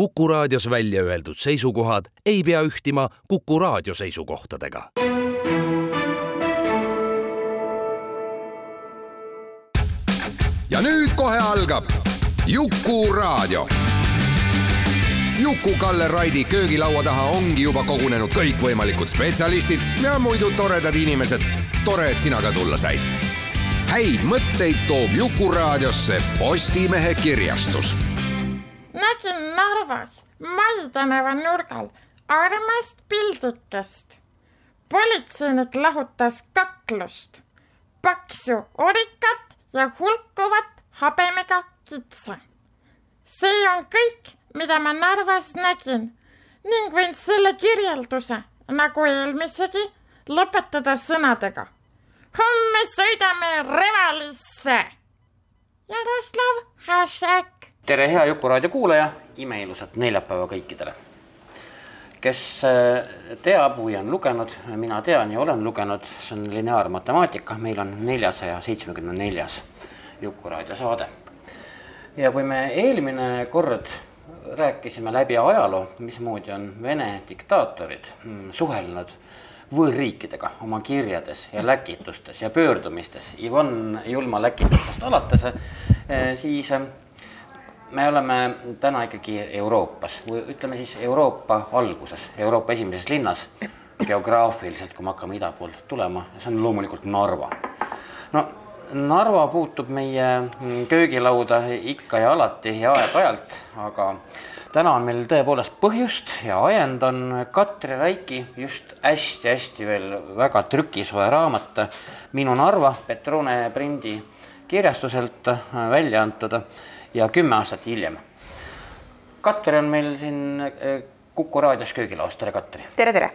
Kuku raadios välja öeldud seisukohad ei pea ühtima Kuku raadio seisukohtadega. ja nüüd kohe algab Jukuraadio. Juku-Kalle Raidi köögilaua taha ongi juba kogunenud kõikvõimalikud spetsialistid ja muidu toredad inimesed. tore, et sina ka tulla said. häid mõtteid toob Jukuraadiosse Postimehe kirjastus nägin Narvas Mai tänava nurgal armast pildikest. politseinik lahutas kaklust, paksu orikat ja hulkuvat habemega kitse. see on kõik, mida ma Narvas nägin ning võin selle kirjelduse, nagu eelmisegi, lõpetada sõnadega. homme sõidame Revalisse. Jaroslav Hašek tere, hea Jukuraadio kuulaja, imeilusat neljapäeva kõikidele. kes äh, teab või on lugenud, mina tean ja olen lugenud, see on lineaarmatemaatika, meil on neljasaja seitsmekümne neljas Jukuraadio saade. ja kui me eelmine kord rääkisime läbi ajaloo, mismoodi on Vene diktaatorid mm, suhelnud võõrriikidega oma kirjades ja läkitustes ja pöördumistes, Ivan julma läkitustest alates, äh, siis äh, me oleme täna ikkagi Euroopas või ütleme siis Euroopa alguses, Euroopa esimeses linnas, geograafiliselt, kui me hakkame ida poolt tulema, see on loomulikult Narva. no Narva puutub meie köögilauda ikka ja alati ja aeg-ajalt, aga täna on meil tõepoolest põhjust ja ajend on Katri Raiki just hästi-hästi veel väga trükisoe raamat Minu Narva Petrone prindi kirjastuselt välja antud ja kümme aastat hiljem. Katri on meil siin eh, Kuku raadios köögilaos, tere Katri! tere, tere!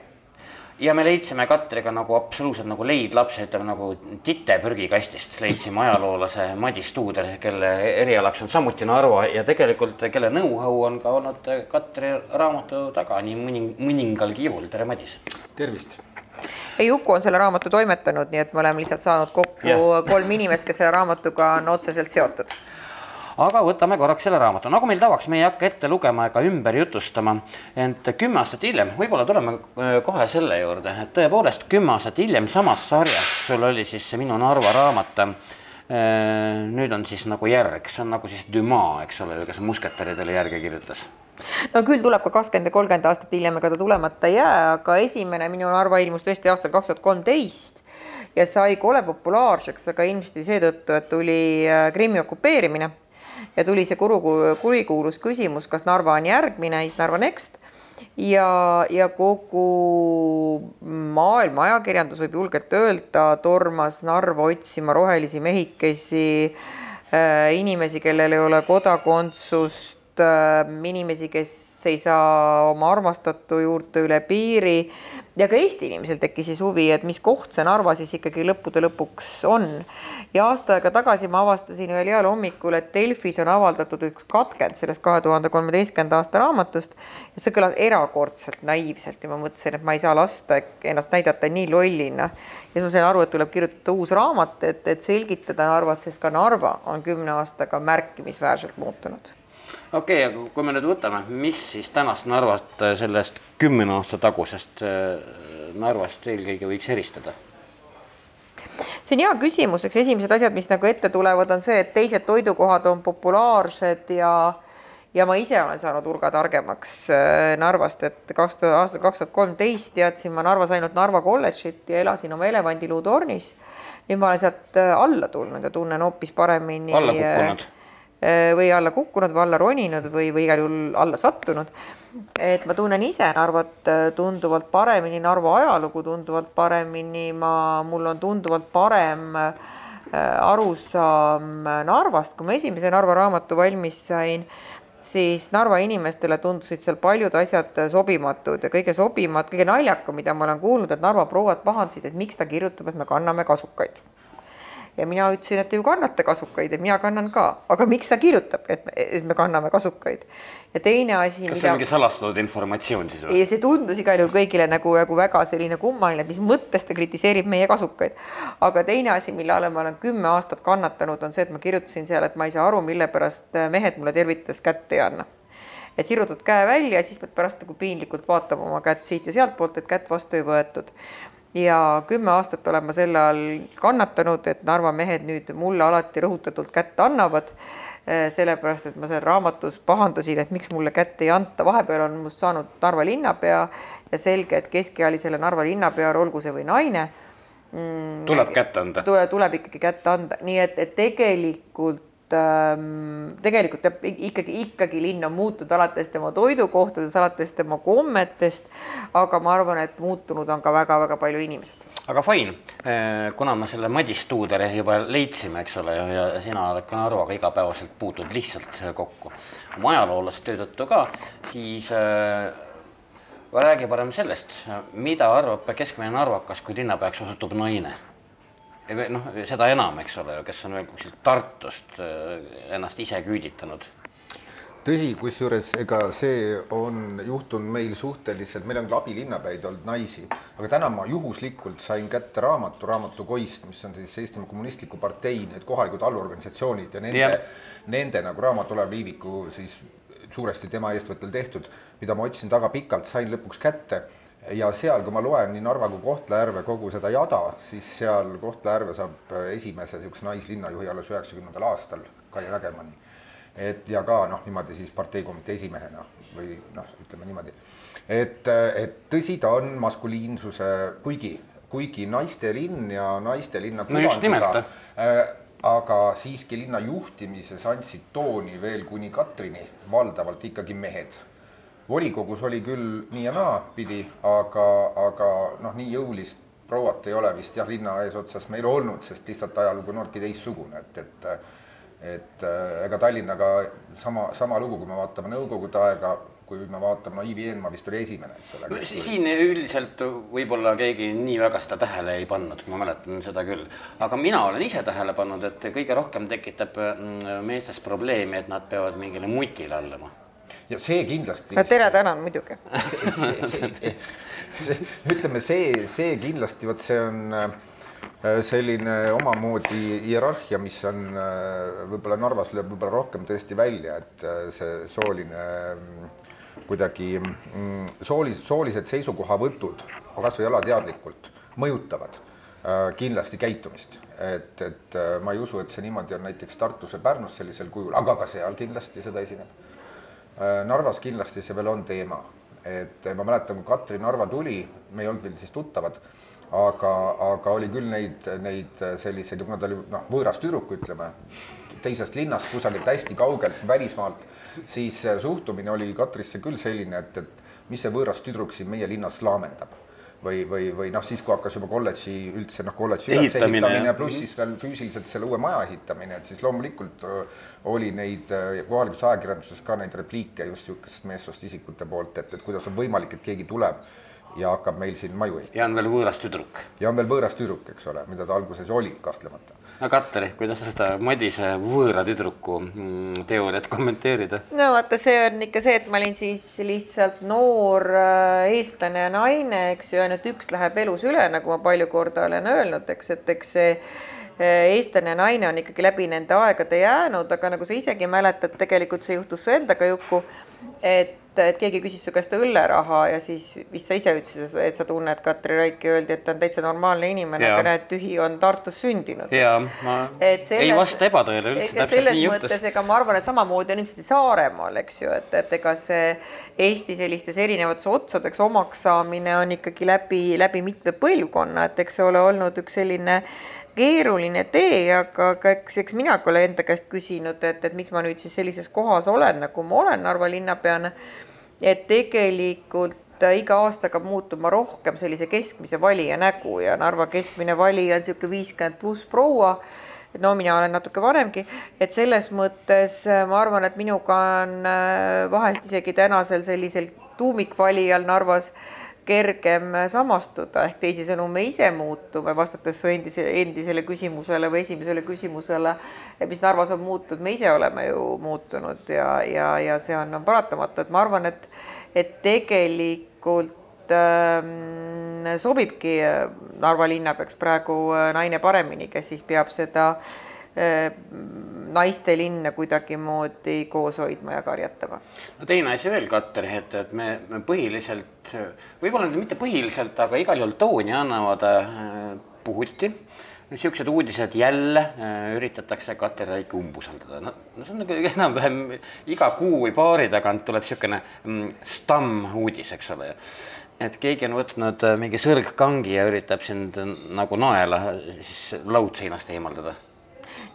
ja me leidsime Katriga nagu absoluutselt nagu leidlapse, ütleme nagu tite prügikastist, leidsime ajaloolase Madis Tuuder, kelle erialaks on samuti Narva ja tegelikult kelle know-how on ka olnud Katri raamatu taga nii mõni, mõningalgi juhul, tere Madis! tervist! ei, Uku on selle raamatu toimetanud, nii et me oleme lihtsalt saanud kokku ja. kolm inimest, kes selle raamatuga on otseselt seotud aga võtame korraks selle raamatu, nagu meil tavaks, me ei hakka ette lugema ega ümber jutustama, ent kümme aastat hiljem, võib-olla tuleme äh, kohe selle juurde, et tõepoolest kümme aastat hiljem samas sarjas, sul oli siis see Minu Narva raamat äh, nüüd on siis nagu järg, see on nagu siis Dumas, eks ole kes musketäridele järge kirjutas? No küll tuleb ka kakskümmend ja kolmkümmend aastat hiljem, ega ta tulemata ei jää, aga esimene Minu Narva ilmus tõesti aastal kaks tuhat kolmteist ja sai kole populaarseks, aga ilmselt seetõttu, et tuli äh, Krimmi okupeerimine ja tuli see kuru, kurikuulus küsimus, kas Narva on järgmine, siis Narva Next. Ja, ja kogu maailma ajakirjandus võib julgelt öelda, tormas Narva otsima rohelisi mehikesi äh,, inimesi, kellel ei ole kodakondsust inimesi, kes ei saa oma armastatu juurde üle piiri ja ka Eesti inimesel tekkis siis huvi, et mis koht see Narva siis ikkagi lõppude lõpuks on. ja aasta aega tagasi ma avastasin ühel heal hommikul, et Delfis on avaldatud üks katkend sellest kahe tuhande kolmeteistkümnenda aasta raamatust ja see kõlas erakordselt naiivselt ja ma mõtlesin, et ma ei saa lasta ennast näidata nii lollina. ja siis ma sain aru, et tuleb kirjutada uus raamat, et, et selgitada Narvat, sest ka Narva on kümne aastaga märkimisväärselt muutunud okei okay,, aga kui me nüüd võtame, mis siis tänast Narvat äh, sellest kümne aasta tagusest äh, Narvast eelkõige võiks eristada? see on hea küsimus, eks esimesed asjad, mis nagu ette tulevad, on see, et teised toidukohad on populaarsed ja ja ma ise olen saanud hulga targemaks äh, Narvast, et kaks tuhat, aastal kaks tuhat kolmteist teadsin ma Narvas ainult Narva kolledžit ja elasin oma elevandiluutornis. nüüd ma olen sealt alla tulnud ja tunnen hoopis paremini. alla kukkunud või alla kukkunud või alla roninud või, või igal juhul alla sattunud. et ma tunnen ise Narvat äh, tunduvalt paremini, Narva ajalugu tunduvalt paremini, ma, mul on tunduvalt parem äh, arusaam Narvast, kui ma esimese Narva raamatu valmis sain siis Narva inimestele tundusid seal paljud asjad sobimatud. Ja kõige sobimad, kõige naljakam, mida ma olen kuulnud, et Narva prouad pahandasid, et miks ta kirjutab, et me kanname kasukaid ja mina ütlesin, et te ju kannate kasukaid ja mina kannan ka, aga miks ta kirjutab, et, et me kanname kasukaid. ja teine asi. kas see on mingi salastatud informatsioon siis või? see tundus igal juhul kõigile nagu, nagu väga selline kummaline, et mis mõttes ta kritiseerib meie kasukaid. aga teine asi, mille all ma olen kümme aastat kannatanud, on see, et ma kirjutasin seal, et ma ei saa aru, mille pärast mehed mulle tervitades kätt ei anna et sirutad käe välja ja siis pead pärast nagu piinlikult vaatama oma kätt siit ja sealtpoolt, et kätt vastu ei võetud ja kümme aastat olen ma selle all kannatanud, et Narva mehed nüüd mulle alati rõhutatult kätt annavad. Eh, sellepärast, et ma seal raamatus pahandasin, et miks mulle kätt ei anta, vahepeal on must saanud Narva linnapea ja selge, et keskealisele Narva linnapeale, olgu see või naine mm,. tuleb kätt anda. tuleb ikkagi kätt anda, nii et, et tegelikult tegelikult peab ikkagi, ikkagi linn on muutunud alates tema toidukohtadest, alates tema kommetest, aga ma arvan, et muutunud on ka väga-väga palju inimesed. aga fine, äh, kuna me selle Madis Tuuderi juba leidsime, eks ole, ja, sina oled ka Narvaga igapäevaselt puutunud lihtsalt kokku, oma ajaloolase töö tõttu ka, siis äh, räägi parem sellest, mida arvab keskmine narvakas, kui linnapeaks osutub naine noh, seda enam, eks ole, kes on veel kuskilt Tartust äh, ennast ise küüditanud. tõsi, kusjuures ega see on juhtunud meil suhteliselt, meil on küll abilinnapäid olnud naisi, aga täna ma juhuslikult sain kätte raamatu, raamatu Koist, mis on siis Eestimaa Kommunistliku Partei need kohalikud allorganisatsioonid ja nende yeah., nende nagu raamatu Olev Liiviku siis suuresti tema eestvõttel tehtud, mida ma otsisin taga pikalt, sain lõpuks kätte ja seal, kui ma loen nii Narva kui Kohtla-Järve kogu seda jada, siis seal Kohtla-Järve saab esimese niisuguse naislinnajuhi alles üheksakümnendal aastal, Kai Vägemani. et ja ka noh, niimoodi siis parteikomitee esimehena või noh, ütleme niimoodi. et, et tõsi ta on maskuliinsuse, kuigi, kuigi naistelinn ja naistelinna no just nimelt äh, aga siiski linna juhtimises andsid tooni veel kuni Katrini valdavalt ikkagi mehed volikogus oli küll nii ja naapidi, aga, aga noh, nii jõulist prouat ei ole vist jah, linna eesotsas meil olnud, sest lihtsalt ajalugu on olnudki teistsugune, et, et et ega Tallinnaga sama, sama lugu, kui me vaatame Nõukogude aega, kui me vaatame, no Ivi Eenmaa vist oli esimene, eks ole. siin üldiselt võib-olla keegi nii väga seda tähele ei pannud, ma mäletan seda küll. aga mina olen ise tähele pannud, et kõige rohkem tekitab mm, meestes probleemi, et nad peavad mingile mutile alluma ja see kindlasti. no tere, tänan muidugi ütleme see, see kindlasti, vot see on äh, selline omamoodi hierarhia, mis on äh, võib-olla Narvas lööb võib-olla rohkem tõesti välja, et äh, see sooline mm, kuidagi mm, sooli, soolised seisukohavõtud, kasvõi alateadlikult, mõjutavad kindlasti käitumist, et, et ma ei usu, et see niimoodi on näiteks Tartus ja Pärnus sellisel kujul, aga ka seal kindlasti seda esineb Narvas kindlasti see veel on teema, et ma mäletan, kui Katrin Narva tuli, me ei olnud veel siis tuttavad, aga, aga oli küll neid, neid selliseid, kuna ta oli noh, võõras tüdruk, ütleme, teisest linnast, kusagilt hästi kaugelt välismaalt, siis suhtumine oli Katrisse küll selline, et, et mis see võõras tüdruk siin meie linnas laamendab või, või, või noh, siis kui hakkas juba kolledži üldse noh, kolledži ülesehitamine pluss siis veel füüsiliselt selle uue maja ehitamine, et siis loomulikult oli neid kohalikus ajakirjanduses ka neid repliike just niisugustest meessoost isikute poolt, et, et kuidas on võimalik, et keegi tuleb ja hakkab meil siin maju ehitama. ja on veel võõras tüdruk. ja on veel võõras tüdruk, eks ole, mida ta alguses oli kahtlemata no Katri, kuidas sa seda Madise võõra tüdruku mm, teooriat kommenteerida? no vaata, see on ikka see, et ma olin siis lihtsalt noor äh, eestlane ja naine, eks ju, ainult üks läheb elus üle, nagu ma palju korda olen öelnud, eks, et eks see äh, eestlane ja naine on ikkagi läbi nende aegade jäänud, aga nagu sa isegi mäletad, tegelikult see juhtus su endaga, Juku, et et keegi küsis su käest õlleraha ja siis vist sa ise ütlesid, et sa tunned Katri Raiki, öeldi, et ta on täitsa normaalne inimene, aga näed, tühi on Tartus sündinud. ja ma et selles, ei vasta ebatõele üldse, täpselt nii juhtus. ega ma arvan, et samamoodi on ilmselt Saaremaal, eks ju, et, et ega see Eesti sellistes erinevates otsadeks omaks saamine on ikkagi läbi, läbi mitme põlvkonna, et eks see ole olnud üks selline keeruline tee, aga, aga eks, eks minagi olen enda käest küsinud, et, et miks ma nüüd siis sellises kohas olen, nagu ma olen Narva linnapeana. Et tegelikult iga aastaga muutuma rohkem sellise keskmise valija nägu ja Narva keskmine valija on niisugune viiskümmend pluss proua, et no mina olen natuke vanemgi, et selles mõttes äh, ma arvan, et minuga on äh, vahest isegi tänasel sellisel tuumikvalijal Narvas kergem samastuda, ehk teisisõnu, me ise muutume, vastates su endise, endisele küsimusele või esimesele küsimusele, mis Narvas on muutunud, me ise oleme ju muutunud ja, ja, ja see on, on paratamatu, et ma arvan, et, et tegelikult ähm, sobibki Narva linnapeaks praegu äh, naine paremini, kes siis peab seda naiste linna kuidagimoodi koos hoidma ja karjatama. no teine asi veel, Katri, et, et me, me põhiliselt, võib-olla mitte põhiliselt, aga igal juhul tooni annavad äh, puhuti. Niisugused uudised jälle äh, üritatakse Katri Raiki umbusaldada, no, no see on nagu enam-vähem iga kuu või paari tagant tuleb niisugune mm, stammuudis, eks ole. Et keegi on võtnud äh, mingi sõrgkangi ja üritab sind nagu naela siis laudseinast eemaldada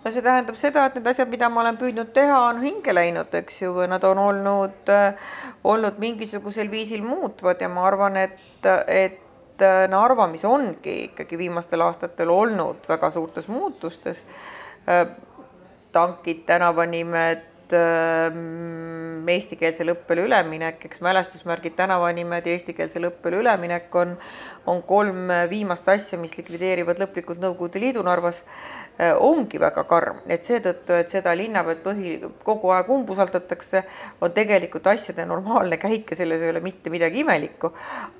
no see tähendab seda, et need asjad, mida ma olen püüdnud teha, on hinge läinud, eks ju, või nad on olnud, äh, olnud mingisugusel viisil muutvad ja ma arvan, et, et äh, Narva, mis ongi ikkagi viimastel aastatel olnud väga suurtes muutustes, äh, tankid, tänavanimed, eestikeelsele õppele üleminek, eks mälestusmärgid, tänavanimed ja eestikeelsele õppele üleminek on, on kolm viimast asja, mis likvideerivad lõplikult Nõukogude Liidu Narvas Äh, ongi väga karm, et seetõttu, et seda linnapead põhi, kogu aeg umbusaldatakse, on tegelikult asjade normaalne käik ja selles ei ole mitte midagi imelikku.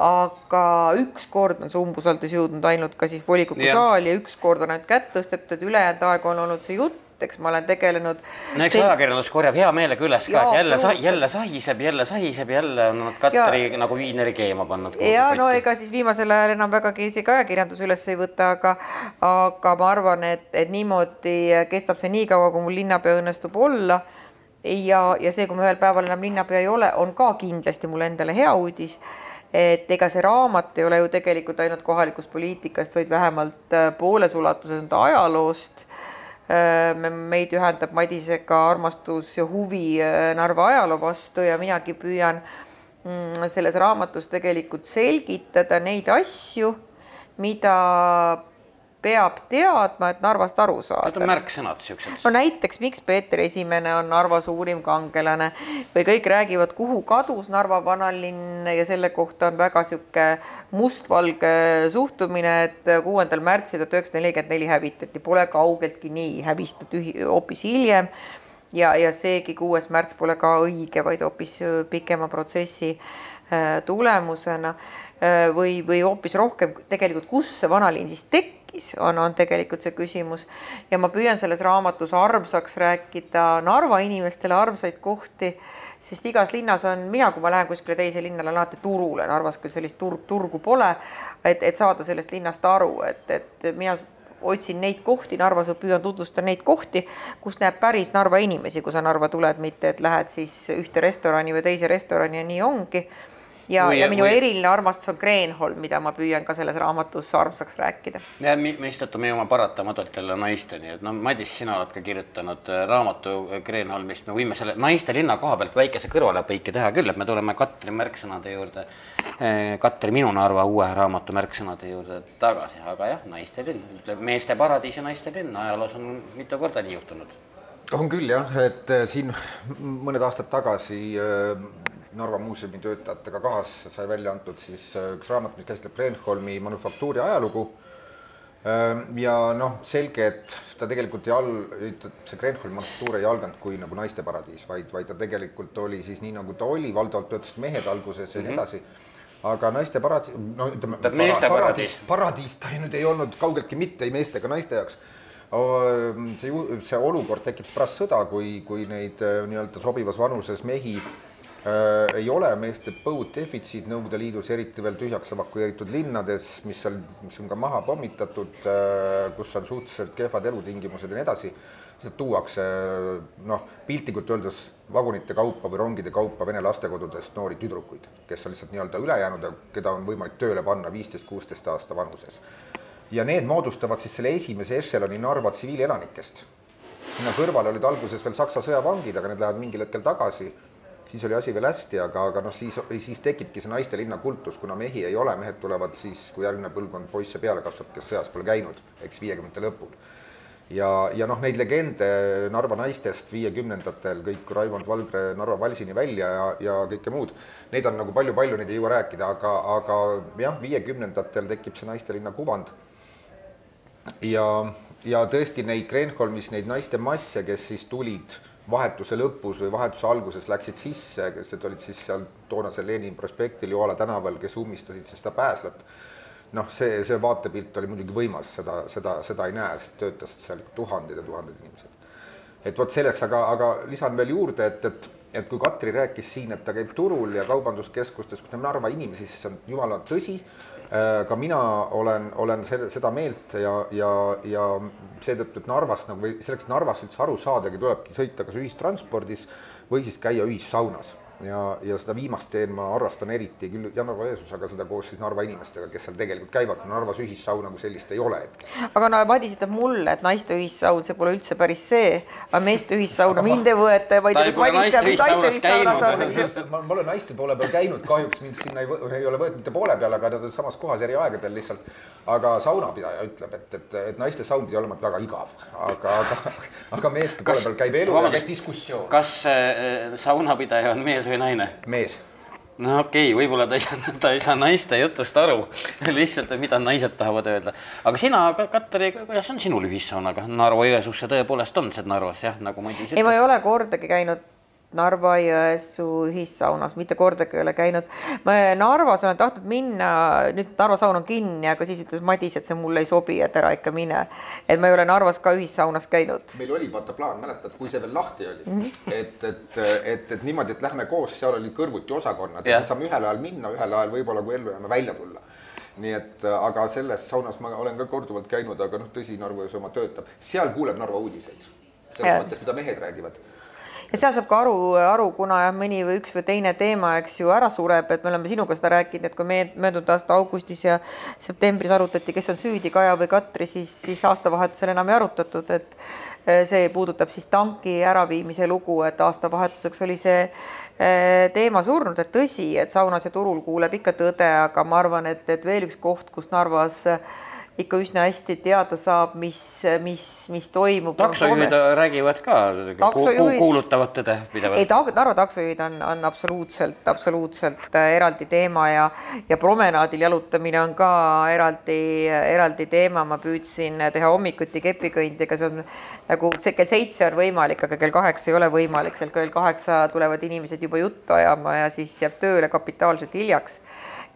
aga ükskord on see umbusaldus jõudnud ainult ka siis volikogu saali ja ükskord on ainult kätt tõstetud, ülejäänud aeg on olnud see jutt eks ma olen tegelenud. no eks see... ajakirjandus korjab hea meelega üles ka, et jälle jälle sahiseb, jälle sahiseb, jälle on nad Katri ja... nagu viineri keema pannud. ja no ega siis viimasel ajal enam vägagi isegi ajakirjandus üles ei võta, aga, aga ma arvan, et, et niimoodi kestab see nii kaua, kui mul linnapea õnnestub olla. ja, ja see, kui ma ühel päeval enam linnapea ei ole, on ka kindlasti mulle endale hea uudis et ega see raamat ei ole ju tegelikult ainult kohalikust poliitikast, vaid vähemalt pooles ulatuses ajaloost Äh, meid ühendab Madisega armastus ja huvi äh, Narva ajaloo vastu ja minagi püüan mm, selles raamatus tegelikult selgitada neid asju, mida peab teadma, et Narvast aru saada. Need on märksõnad siuksed. no näiteks, miks Peeter Esimene on Narva suurim kangelane või kõik räägivad, kuhu kadus Narva vanalinn ja selle kohta on väga sihuke mustvalge suhtumine, et kuuendal märtsil tuhat üheksasada nelikümmend neli hävitati, pole kaugeltki nii, hävistati hoopis hiljem ja, ja seegi kuues märts pole ka õige, vaid hoopis pikema protsessi äh, tulemusena äh, või, või hoopis rohkem tegelikult, kus see vanalinn siis tekkis tekkis, on, on tegelikult see küsimus. ja ma püüan selles raamatus armsaks rääkida Narva inimestele armsaid kohti, sest igas linnas on, mina, kui ma lähen kuskile teise linna, lähen alati turule, Narvas küll sellist turg, turgu pole, et, et saada sellest linnast aru, et, et mina otsin neid kohti Narvas, püüan tutvustada neid kohti, kus näeb päris Narva inimesi, kui sa Narva tuled, mitte et lähed siis ühte restorani või teise restorani ja nii ongi ja, ja minu või... eriline armastus on Kreenholm, mida ma püüan ka selles raamatus armsaks rääkida. ja mistõttu me jõuame paratamatult jälle naisteni, et no Madis, sina oled ka kirjutanud äh, raamatu äh, Kreenholmist, me võime selle naiste linna koha pealt väikese kõrvalepõike teha küll, et me tuleme Katri märksõnade juurde, äh, Katri Minu Narva uue raamatu märksõnade juurde tagasi, aga jah, naiste linn, meeste paradiis ja naiste linn, ajaloos on mitu korda nii juhtunud on küll jah, et siin mõned aastad tagasi Narva muuseumi töötajatega kahas sai välja antud siis äh, üks raamat, mis käsitleb Kreenholmi manufaktuuri ajalugu. Ähm, ja noh, selge, et ta tegelikult ei al-, see Kreenholmi manufaktuur ei alganud kui nagu naiste paradiis, vaid, vaid ta tegelikult oli siis nii, nagu ta oli, valdavalt töötasid mehed alguses ja nii mm -hmm. edasi aga naiste paradiis, no ütleme. meeste paradiis. paradiis ta nüüd ei olnud kaugeltki mitte ei meeste ega naiste jaoks. see, see olukord tekib pärast sõda, kui, kui neid äh, nii-öelda sobivas vanuses mehi Äh, ei ole meeste põud defitsiit Nõukogude Liidus, eriti veel tühjaks evakueeritud linnades, mis seal, mis on ka maha pommitatud, äh, kus on suhteliselt kehvad elutingimused ja nii edasi, lihtsalt tuuakse noh, piltlikult öeldes vagunite kaupa või rongide kaupa vene lastekodudest noori tüdrukuid, kes on lihtsalt nii-öelda üle jäänud ja keda on võimalik tööle panna viisteist, kuusteist aasta vanuses. ja need moodustavad siis selle esimese ešeloni Narva tsiviilelanikest. sinna kõrvale olid alguses veel Saksa sõjavangid, aga need lähevad mingil hetkel tagasi siis oli asi veel hästi, aga, aga noh, siis, siis tekibki see naiste linna kultus, kuna mehi ei ole, mehed tulevad siis, kui järgmine põlvkond poisse peale kasvab, kes sõjas pole käinud, eks viiekümnendate lõpul. ja, ja noh, neid legende Narva naistest viiekümnendatel, kõik Raimond Valgre Narva valsini välja ja, ja kõike muud, neid on nagu palju-palju, neid ei jõua rääkida, aga, aga jah, viiekümnendatel tekib see naistelinna kuvand. ja, ja tõesti neid Kreenholmis, neid naiste masse, kes siis tulid vahetuse lõpus või vahetuse alguses läksid sisse, kes olid siis seal toonasel Lenini prospektil Joala tänaval, kes ummistasid siis seda pääslat. noh, see, see vaatepilt oli muidugi võimas, seda, seda, seda ei näe, sest töötasid seal tuhanded ja tuhanded inimesed. et vot selleks, aga, aga lisan veel juurde, et, et, et kui Katri rääkis siin, et ta käib turul ja kaubanduskeskustes, kus näeb Narva inimesi, siis see on jumala tõsi. Äh, ka mina olen, olen selle, seda meelt ja, ja, ja seetõttu, et Narvast nagu või selleks, et Narvast üldse aru saadagi, tulebki sõita kas ühistranspordis või siis käia ühissaunas ja, ja seda viimast teen ma arvestan eriti küll Jan-Arvo Jeesus, aga seda koos siis Narva inimestega, kes seal tegelikult käivad, Narvas ühissauna kui sellist ei ole hetkel. aga no Madis ütleb mulle, et naiste ühissaun, see pole üldse päris see, aga meeste ühissauna mind ei võeta, vaid kas Madis teab, mis naiste ühissaunas on, eks ju. ma pole naiste poole peal käinud, kahjuks mind sinna ei, ei ole võetud mitte poole peale, aga nad on samas kohas eri aegadel lihtsalt. aga saunapidaja ütleb, et, et, et naiste saun pidi olema väga igav, aga, aga, aga meeste poole peal käib elu ja käib diskussioon. kas äh, saunapidaja on mees või naine? mees no okei okay,, võib-olla ta ei saa, ta ei saa naiste jutust aru lihtsalt, mida naised tahavad öelda. aga sina, Katri, kuidas on sinul ühissaunaga? Narva-Jõesuus see tõepoolest on, see Narvas jah, nagu Madis ütles. ei, ma ei ole kordagi käinud Narva-Jõesuu ühissaunas, mitte kordagi ei ole käinud. ma Narvas olen tahtnud minna, nüüd Narva saun on kinni, aga siis ütles Madis, et see mulle ei sobi, et ära ikka mine. et ma ei ole Narvas ka ühissaunas käinud. meil oli vaata plaan, mäletad, kui see veel lahti oli -hmm. et, et, et, et niimoodi, et lähme koos, seal oli kõrvuti osakonnad, saame ühel ajal minna, ühel ajal võib-olla, kui ellu jääme, välja tulla nii et aga selles saunas ma olen ka korduvalt käinud, aga noh, tõsi, Narva-Jõesuu oma töötab, seal kuuleb Narva uudiseid. selles mõttes, mida mehed räägivad ja seal saab ka aru, aru, kuna jah, mõni või üks või teine teema, eks ju, ära sureb, et me oleme sinuga seda rääkinud, et kui me möödunud aasta augustis ja septembris arutati, kes on süüdi, Kaja või Katri, siis, siis aastavahetusel enam ei arutatud, et eh, see puudutab siis tanki äraviimise lugu, et aastavahetuseks oli see eh, teema surnud, et tõsi, et saunas ja turul kuuleb ikka tõde, aga ma arvan, et, et veel üks koht, kus Narvas äh, ikka üsna hästi teada saab, mis, mis, mis toimub. taksojuhid räägivad ka taksojuhid... kuulutavat tõde pidevalt. ei, Narva taksojuhid on, on absoluutselt, absoluutselt äh, eraldi teema ja, ja promenaadil jalutamine on ka eraldi, eraldi teema. ma püüdsin teha hommikuti kepikõndiga, see on nagu see kell seitse on võimalik, aga kell kaheksa ei ole võimalik, seal kell kaheksa tulevad inimesed juba juttu ajama ja siis jääb tööle kapitaalselt hiljaks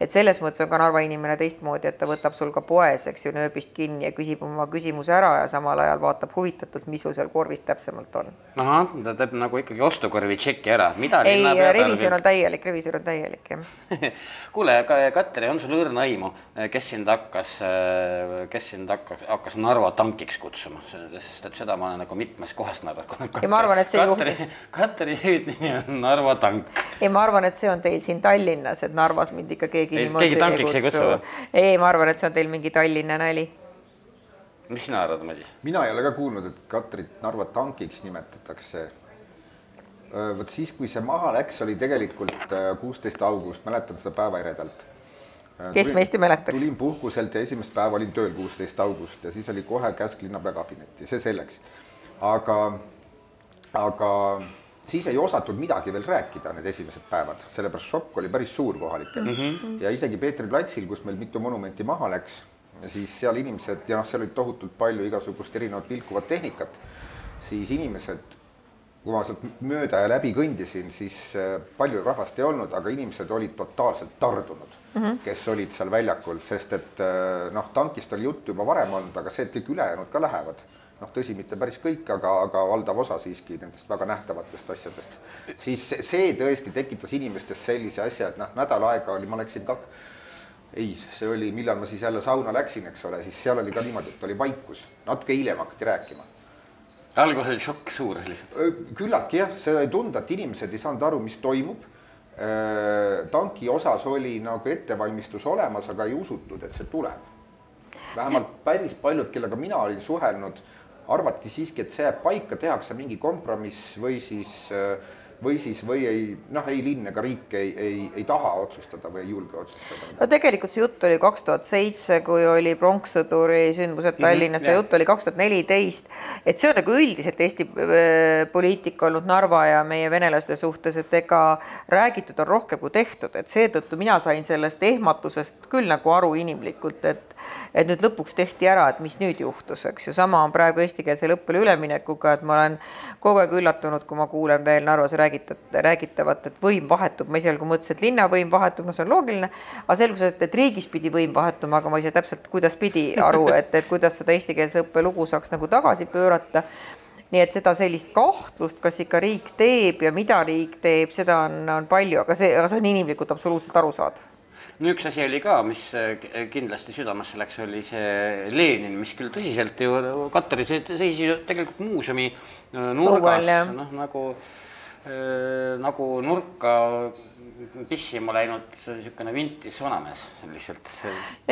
et selles mõttes on ka Narva inimene teistmoodi, et ta võtab sul ka poes, eks ju, nööbist kinni ja küsib oma küsimuse ära ja samal ajal vaatab huvitatult, mis sul seal korvis täpsemalt on. ahah, ta teeb nagu ikkagi ostukorvi tšeki ära, mida ei, revisjon on täielik, revisjon on täielik, jah kuule, Katri, on sul õrna aimu, kes sind hakkas, kes sind hakkas, hakkas Narva tankiks kutsuma, sest et seda ma olen nagu mitmes kohas Narva ja ma arvan, et see Katri, juht... Katri hüüdnimi on Narva tank. ja ma arvan, et see on teil siin Tallinnas, et Narvas mind ikka keegi keegi niimoodi keegi tankiks ei kutsu ei, ma arvan, et see on teil mingi Tallinna nali. mis sina arvad, Madis? mina ei ole ka kuulnud, et Katrit Narva tankiks nimetatakse. vot siis, kui see maha läks, oli tegelikult kuusteist august, mäletan seda päeva eredalt. kes meist ei mäletaks? tulin puhkuselt ja esimest päeva olin tööl kuusteist august ja siis oli kohe käsk linnapea kabinetti, see selleks. aga, aga siis ei osatud midagi veel rääkida need esimesed päevad, sellepärast šokk oli päris suur kohalikel mm. -hmm. ja isegi Peetri platsil, kus meil mitu monumenti maha läks, siis seal inimesed ja noh, seal oli tohutult palju igasugust erinevat vilkuvat tehnikat, siis inimesed, kui ma sealt mööda ja läbi kõndisin, siis äh, palju rahvast ei olnud, aga inimesed olid totaalselt tardunud mm, -hmm. kes olid seal väljakul, sest et äh, noh, tankist oli juttu juba varem olnud, aga see, et kõik ülejäänud ka lähevad noh, tõsi, mitte päris kõik, aga, aga valdav osa siiski nendest väga nähtavatest asjadest, siis see tõesti tekitas inimestes sellise asja, et noh, nädal aega oli, ma läksin ka, ei, see oli, millal ma siis jälle sauna läksin, eks ole, siis seal oli ka niimoodi, et oli vaikus, natuke hiljem hakati rääkima alguses oli šokk suur lihtsalt? küllaltki jah, seda oli tunda, et inimesed ei saanud aru, mis toimub. tanki osas oli nagu ettevalmistus olemas, aga ei usutud, et see tuleb. vähemalt päris paljud, kellega mina olin suhelnud arvati siiski, et see jääb paika, tehakse mingi kompromiss või siis, või siis, või ei, noh, ei linn ega riik ei, ei, ei taha otsustada või ei julge otsustada. no tegelikult see jutt oli kaks tuhat seitse, kui oli pronkssõduri sündmused mhm, Tallinnas mm, -hmm, see jutt oli kaks tuhat neliteist. et see on nagu üldiselt Eesti äh, poliitika olnud Narva ja meie venelaste suhtes, et ega räägitud on rohkem kui tehtud, et seetõttu mina sain sellest ehmatusest küll nagu aru inimlikult, et et nüüd lõpuks tehti ära, et mis nüüd juhtus, eks ju, sama on praegu eestikeelsele õppele üleminekuga, et ma olen kogu aeg üllatunud, kui ma kuulen veel Narvas räägita-, räägitavat, et võim vahetub, ma esialgu mõtlesin, et linnavõim vahetub, no see on loogiline, aga selgus, et, et riigis pidi võim vahetuma, aga ma saa täpselt, kuidas pidi aru, et, et kuidas seda eestikeelse õppe lugu saaks nagu tagasi pöörata. Nii et seda sellist kahtlust, kas ikka riik teeb ja mida riik teeb, seda on, on palju, aga see, aga see on inimlikult absoluutselt arusaadav no üks asi oli ka, mis äh, kindlasti südamesse läks, oli see Lenin, mis küll tõsiselt ju, Katari seisis ju tegelikult muuseumi äh, nurgas, noh nagu äh, nagu nurka pissima läinud niisugune vintis vanamees lihtsalt.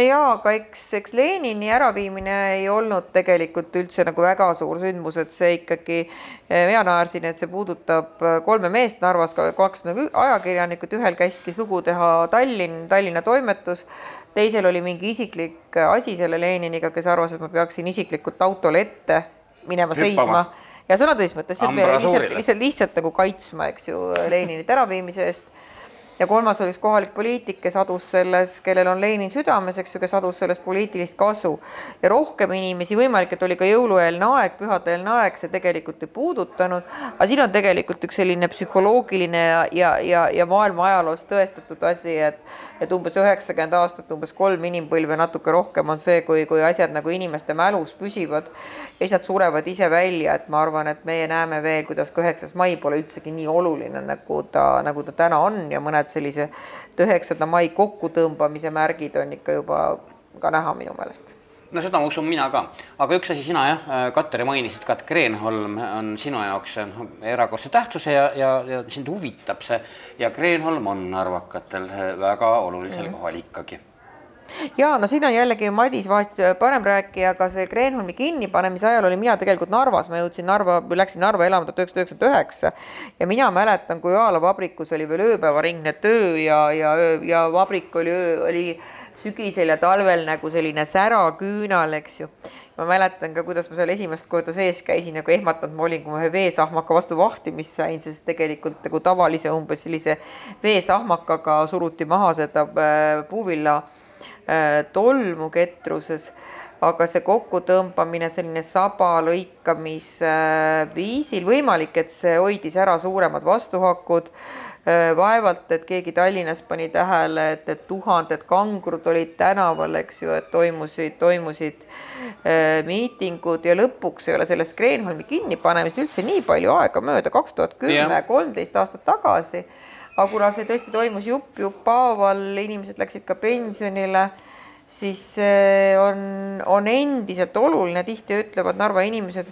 jaa, aga eks, eks Lenini äraviimine ei olnud tegelikult üldse nagu väga suur sündmus, et see ikkagi, eh, mina naersin, et see puudutab eh, kolme meest Narvas, kaks nagu ajakirjanikut, ühel käskis lugu teha Tallinn, Tallinna toimetus, teisel oli mingi isiklik asi selle Leniniga, kes arvas, et ma peaksin isiklikult autole ette minema Hüppama. seisma ja sõna tõsises mõttes lihtsalt, lihtsalt, lihtsalt nagu kaitsma, eks ju, Leninit äraviimise eest ja kolmas oli üks kohalik poliitik, kes adus selles, kellel on Lenin südames, eks ju, kes adus sellest poliitilist kasu. ja rohkem inimesi, võimalik, et oli ka jõulueelne aeg, pühadeelne aeg, see tegelikult ei puudutanud, aga siin on tegelikult üks selline psühholoogiline ja, ja, ja, ja maailma ajaloos tõestatud asi, et et umbes üheksakümmend aastat, umbes kolm inimpõlve, natuke rohkem on see, kui, kui asjad nagu inimeste mälus püsivad. Ja siis nad surevad ise välja, et ma arvan, et meie näeme veel, kuidas ka üheksas mai pole üldsegi nii oluline, nagu ta, nagu ta täna on. Ja mõned sellise üheksanda mai kokkutõmbamise märgid on ikka juba ka näha minu meelest. No seda ma usun mina ka, aga üks asi, sina jah, Katri mainisid ka, et Kreenholm on sinu jaoks erakordse tähtsuse ja, ja, ja sind huvitab see. Ja Kreenholm on narvakatel väga olulisel mm. kohal ikkagi ja no siin on jällegi Madis vahest parem rääkija, aga see Kreenholmi kinnipanemise ajal olin mina tegelikult Narvas, ma jõudsin Narva, läksin Narva elama tuhat üheksasada üheksakümmend üheksa ja mina mäletan, kui Joala vabrikus oli veel ööpäevaringne töö ja, ja, ja vabrik oli, oli sügisel ja talvel nagu selline säraküünal, eks ju. Ma mäletan ka, kuidas ma seal esimest korda sees käisin, nagu ehmatanud ma olin, kui ma ühe veesahmaka vastu vahtimist sain, sest tegelikult nagu tavalise umbes sellise veesahmakaga suruti maha seda äh, puuvilla äh, Äh, tolmu ketruses, aga see kokkutõmbamine, selline saba lõikamisviisil, võimalik, et see hoidis ära suuremad vastuhakud. Äh, vaevalt, et keegi Tallinnas pani tähele, et, et tuhanded kangrud olid tänaval, eks ju, et toimusid, toimusid äh, miitingud ja lõpuks ei ole sellest Kreenholmi kinnipanemist üldse nii palju aega mööda, kaks tuhat kümme, kolmteist aastat tagasi aga kuna see tõesti toimus jupp-jupp haaval, inimesed läksid ka pensionile, siis on, on endiselt oluline, tihti ütlevad Narva inimesed,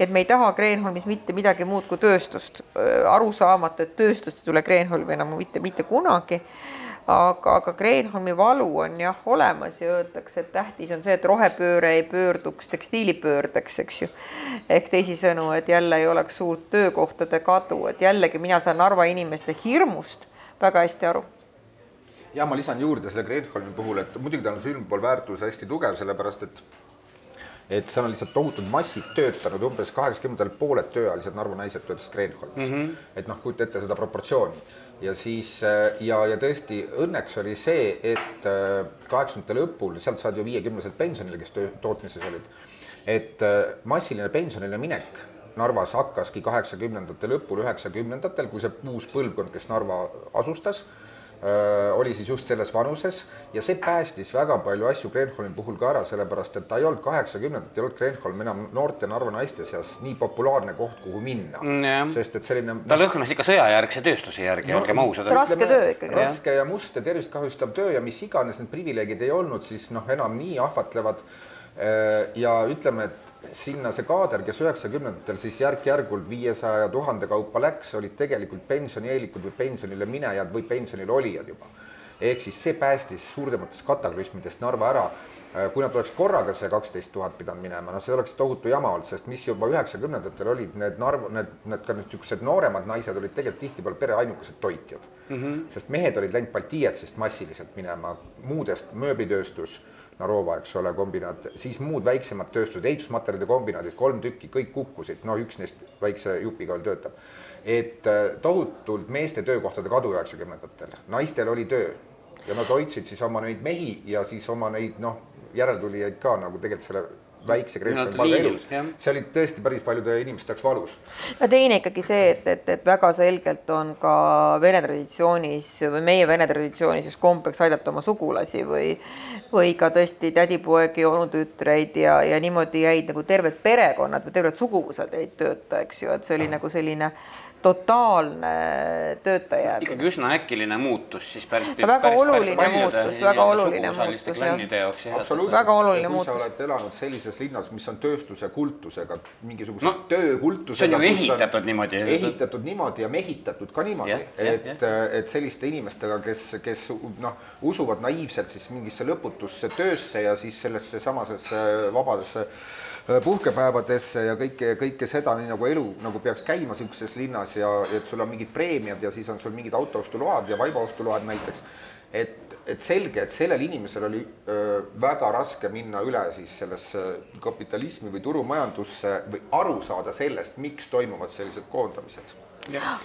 et me ei taha Kreenholmis mitte midagi muud kui tööstust, aru saamata, et tööstust ei tule Kreenholmi enam mitte, mitte kunagi aga, aga Kreenholmi valu on jah olemas ja öeldakse, et tähtis on see, et rohepööre ei pöörduks tekstiilipöördeks, eks ju. ehk teisisõnu, et jälle ei oleks suurt töökohtade kadu, et jällegi mina saan Narva inimeste hirmust väga hästi aru ja ma lisan juurde selle Kreenholmi puhul, et muidugi tal on sümbolväärtus hästi tugev, sellepärast et et seal on lihtsalt tohutud massid töötanud, umbes kaheksakümnendatel pooled tööealised Narva naised töötasid Kreenholmis mm. -hmm. et noh, kujuta ette seda proportsiooni. ja siis äh, ja, ja tõesti õnneks oli see, et äh, kaheksakümnendate lõpul, sealt saadi ju viiekümnesed pensionile, kes töö, tootmises olid, et äh, massiline pensionile minek Narvas hakkaski kaheksakümnendate lõpul, üheksakümnendatel, kui see uus põlvkond, kes Narva asustas oli siis just selles vanuses ja see päästis väga palju asju Kreenholmi puhul ka ära, sellepärast et ta ei olnud kaheksakümnendatel, ei olnud Kreenholm enam noorte Narva naiste seas nii populaarne koht, kuhu minna mm,. sest et selline ta lõhnas ikka sõjajärgse tööstuse järgi no,, olgem ausad. raske töö ikkagi. raske ja must ja tervist kahjustav töö ja mis iganes need privileegid ei olnud, siis noh, enam nii ahvatlevad. ja ütleme, et sinna see kaader, kes üheksakümnendatel siis järk-järgult viiesaja ja tuhande kaupa läks, olid tegelikult pensionieelikud või pensionile minejad või pensionil olijad juba. ehk siis see päästis suurematest kataklüsmidest Narva ära. kui nad oleks korraga see kaksteist tuhat pidanud minema, no see oleks tohutu jama olnud, sest mis juba üheksakümnendatel olid need Narva, need, need ka niisugused nooremad naised olid tegelikult tihtipeale pere ainukesed toitjad mm. -hmm. sest mehed olid läinud Baltiietsist massiliselt minema, muudest mööblitööstus Narova, eks ole, kombinaat, siis muud väiksemad tööstused, ehitusmaterjalide kombinaadid, kolm tükki, kõik kukkusid, no üks neist väikse jupiga veel töötab. et äh, tohutult meeste töökohtade kadu üheksakümnendatel, naistel oli töö. Ja nad hoidsid siis oma neid mehi ja siis oma neid noh, järeltulijaid ka nagu tegelikult selle väikse Kreenholmi palga liinil, elus see oli tõesti päris paljude inimeste jaoks valus ja teine ikkagi see, et, et, et väga selgelt on ka vene traditsioonis või meie vene traditsioonis just kombeks aidata oma sugulasi või või ka tõesti tädipoegi, onutütreid ja, ja niimoodi jäid nagu terved perekonnad või terved suguvõsad jäid tööta, eks ju, et see oli nagu selline totaalne tööta jäämine. ikkagi üsna äkiline muutus siis päris Väga päris, oluline päris muutus, väga oluline muutus, jah. Väga oluline Ja kui muutus. sa oled elanud sellises linnas, mis on tööstuse kultusega, mingisuguse No, töökultusega. see on ju ehitatud niimoodi. ehitatud niimoodi ja mehitatud ka niimoodi, Jah, jah, et, et selliste inimestega, kes, kes noh, usuvad naiivselt siis mingisse lõputusse töösse ja siis sellesse samasesse vabadesse äh, puhkepäevadesse ja kõike, kõike seda, nii nagu elu nagu peaks käima niisuguses linnas ja et sul on mingid preemiad ja siis on sul mingid autoostuload ja vaibaostuload näiteks. et, et selge, et sellel inimesel oli öö, väga raske minna üle siis sellesse kapitalismi või turumajandusse või aru saada sellest, miks toimuvad sellised koondamised.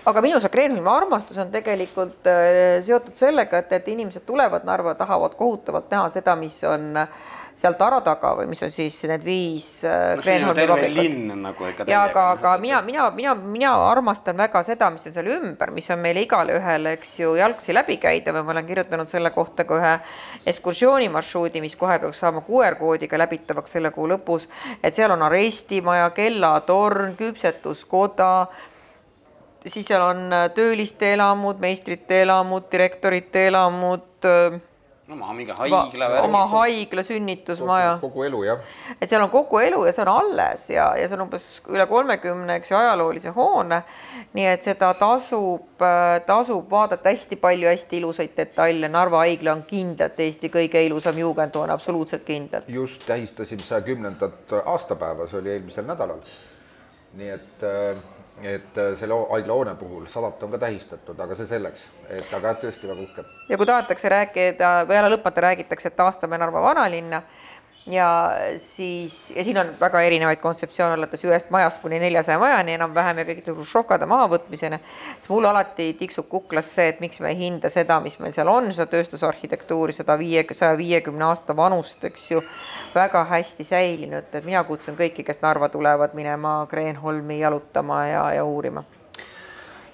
Aga minu see Kreenholmi armastus on tegelikult seotud sellega, et, et inimesed tulevad Narva, tahavad kohutavalt näha seda, mis on äh, seal tara taga või mis on siis need viis äh, no Kreenholmi linn nagu ikka ja aga, aga mina, mina, mina, mina armastan väga seda, mis on seal ümber, mis on meile igale ühele, eks ju, jalgsi läbikäidav ja ma olen kirjutanud selle kohta ka ühe ekskursioonimarsruudi, mis kohe peaks saama QR-koodiga läbitavaks selle kuu lõpus. et seal on arestimaja, kellatorn, küpsetuskoda, siis seal on äh, tööliste elamud, meistrite elamud, direktorite elamud, äh, no ma mingi va- haigla oma haigla, sünnitusmaja kogu elu jah et seal on kogu elu ja see on alles ja, ja see on umbes üle kolmekümne, eks ju, ajaloolise hoone. nii et seda tasub, tasub vaadata hästi palju hästi ilusaid detaile. Narva haigla on kindlalt Eesti kõige ilusam juugendhoone, absoluutselt kindlalt. just tähistasime saja kümnendat aastapäeva, see oli eelmisel nädalal. nii et, et selle ho- haiglahoone puhul sadat on ka tähistatud, aga see selleks, et aga tõesti väga uhke. ja kui tahetakse rääkida või ära lõpmata räägitakse, et taastame Narva vanalinna ja siis, ja siin on väga erinevaid kontseptsioone, alates ühest majast kuni neljasaja majani enam-vähem ja kõikide hruštšovkade mahavõtmiseni, siis mul alati tiksub kuklas see, et miks me ei hinda seda, mis meil seal on, seda tööstusarhitektuuri, seda viie, saja viiekümne aasta vanust, eks ju, väga hästi säilinud, et mina kutsun kõiki, kes Narva tulevad, minema Kreenholmi jalutama ja, ja uurima.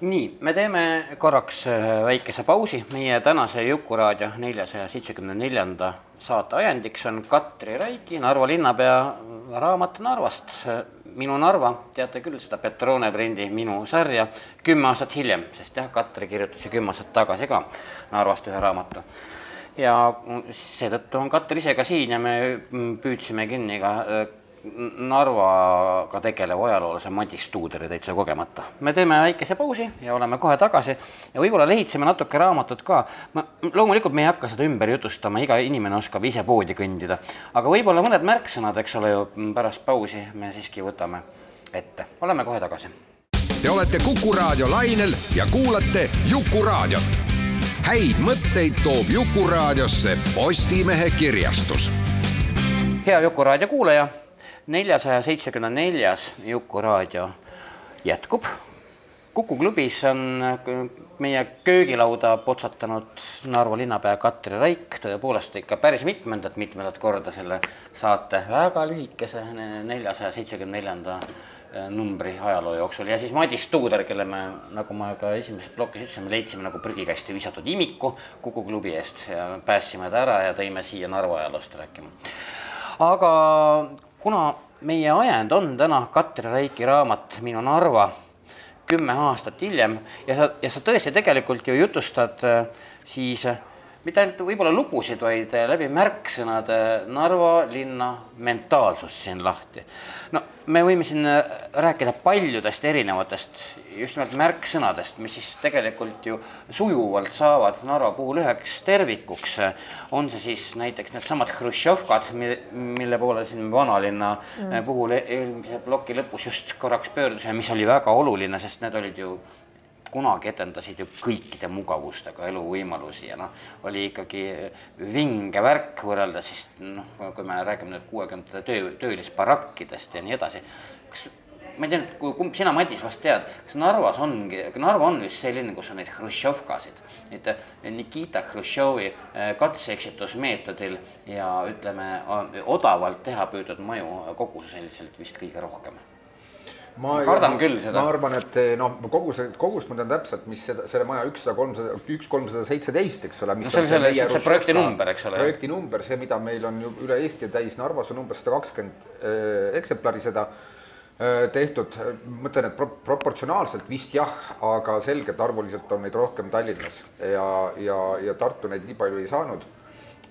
Nii, me teeme korraks äh, väikese pausi, meie tänase Jukuraadio neljasaja seitsmekümne neljanda saate ajendiks on Katri Raigi, Narva linnapea raamat Narvast. minu Narva, teate küll seda Petrone brändi Minu sarja, kümme aastat hiljem, sest jah, Katri kirjutas ju kümme aastat tagasi ka Narvast ühe raamatu. ja seetõttu on Katri ise ka siin ja me püüdsime kinni ka Narvaga tegeleva ajaloolase Madis Tuuderi täitsa kogemata. me teeme väikese pausi ja oleme kohe tagasi ja võib-olla lehitseme natuke raamatut ka. ma, loomulikult me ei hakka seda ümber jutustama, iga inimene oskab ise poodi kõndida, aga võib-olla mõned märksõnad, eks ole ju, pärast pausi me siiski võtame ette. oleme kohe tagasi. Te olete Kuku raadio lainel ja kuulate Jukuraadiot. häid mõtteid toob Jukuraadiosse Postimehe kirjastus hea Jukuraadio kuulaja, neljasaja seitsmekümne neljas Jukuraadio jätkub. kuku klubis on meie köögilauda potsatanud Narva linnapea Katri Raik, tõepoolest ikka päris mitmendat, mitmendat korda selle saate väga lühikese neljasaja seitsmekümne neljanda numbri ajaloo jooksul. Ja siis Madis Tuuder, kelle me, nagu ma ka esimeses plokis ütlesin, me leidsime nagu prügikasti visatud imiku Kuku klubi eest ja päästsime ta ära ja tõime siia Narva ajaloost rääkima. Aga kuna meie ajend on täna Katri Raiki raamat Minu Narva kümme aastat hiljem ja sa, ja sa tõesti tegelikult ju jutustad äh, siis äh, mitte ainult võib-olla lugusid, vaid äh, läbi märksõnade Narva linna mentaalsust siin lahti. no me võime siin rääkida paljudest erinevatest just nimelt märksõnadest, mis siis tegelikult ju sujuvalt saavad Narva puhul üheks tervikuks. on see siis näiteks needsamad Hruštšovkad, mille poole siin vanalinna mm. puhul e-, eelmise ploki lõpus just korraks pöördusime, mis oli väga oluline, sest need olid ju kunagi etendasid ju kõikide mugavustega eluvõimalusi ja noh, oli ikkagi vinge värk võrreldes siis noh, kui me räägime nüüd kuuekümnendate töö, töölisbarakkidest ja nii edasi. kas ma ei tea nüüd, kumb sina, Madis, vast tead, kas Narvas ongi, Narva on vist selline, kus on neid Hruštšovkasid, et Nikita Hruštšovi äh, katse-eksitusmeetodil ja ütleme, odavalt teha püüdnud maju koguseliselt vist kõige rohkem ma kardan küll seda. ma arvan, et noh, kogu see, kogust ma tean täpselt, mis seda, selle maja ükssada kolmsada, üks kolmsada seitseteist, eks ole. no see on selle, see projekti number, eks ole. projekti number, see, mida meil on ju üle Eesti täis, Narvas on umbes sada kakskümmend äh, eksemplari seda äh, tehtud, ma ütlen, et pro proportsionaalselt vist jah, aga selgelt arvuliselt on neid rohkem Tallinnas ja, ja, ja Tartu neid nii palju ei saanud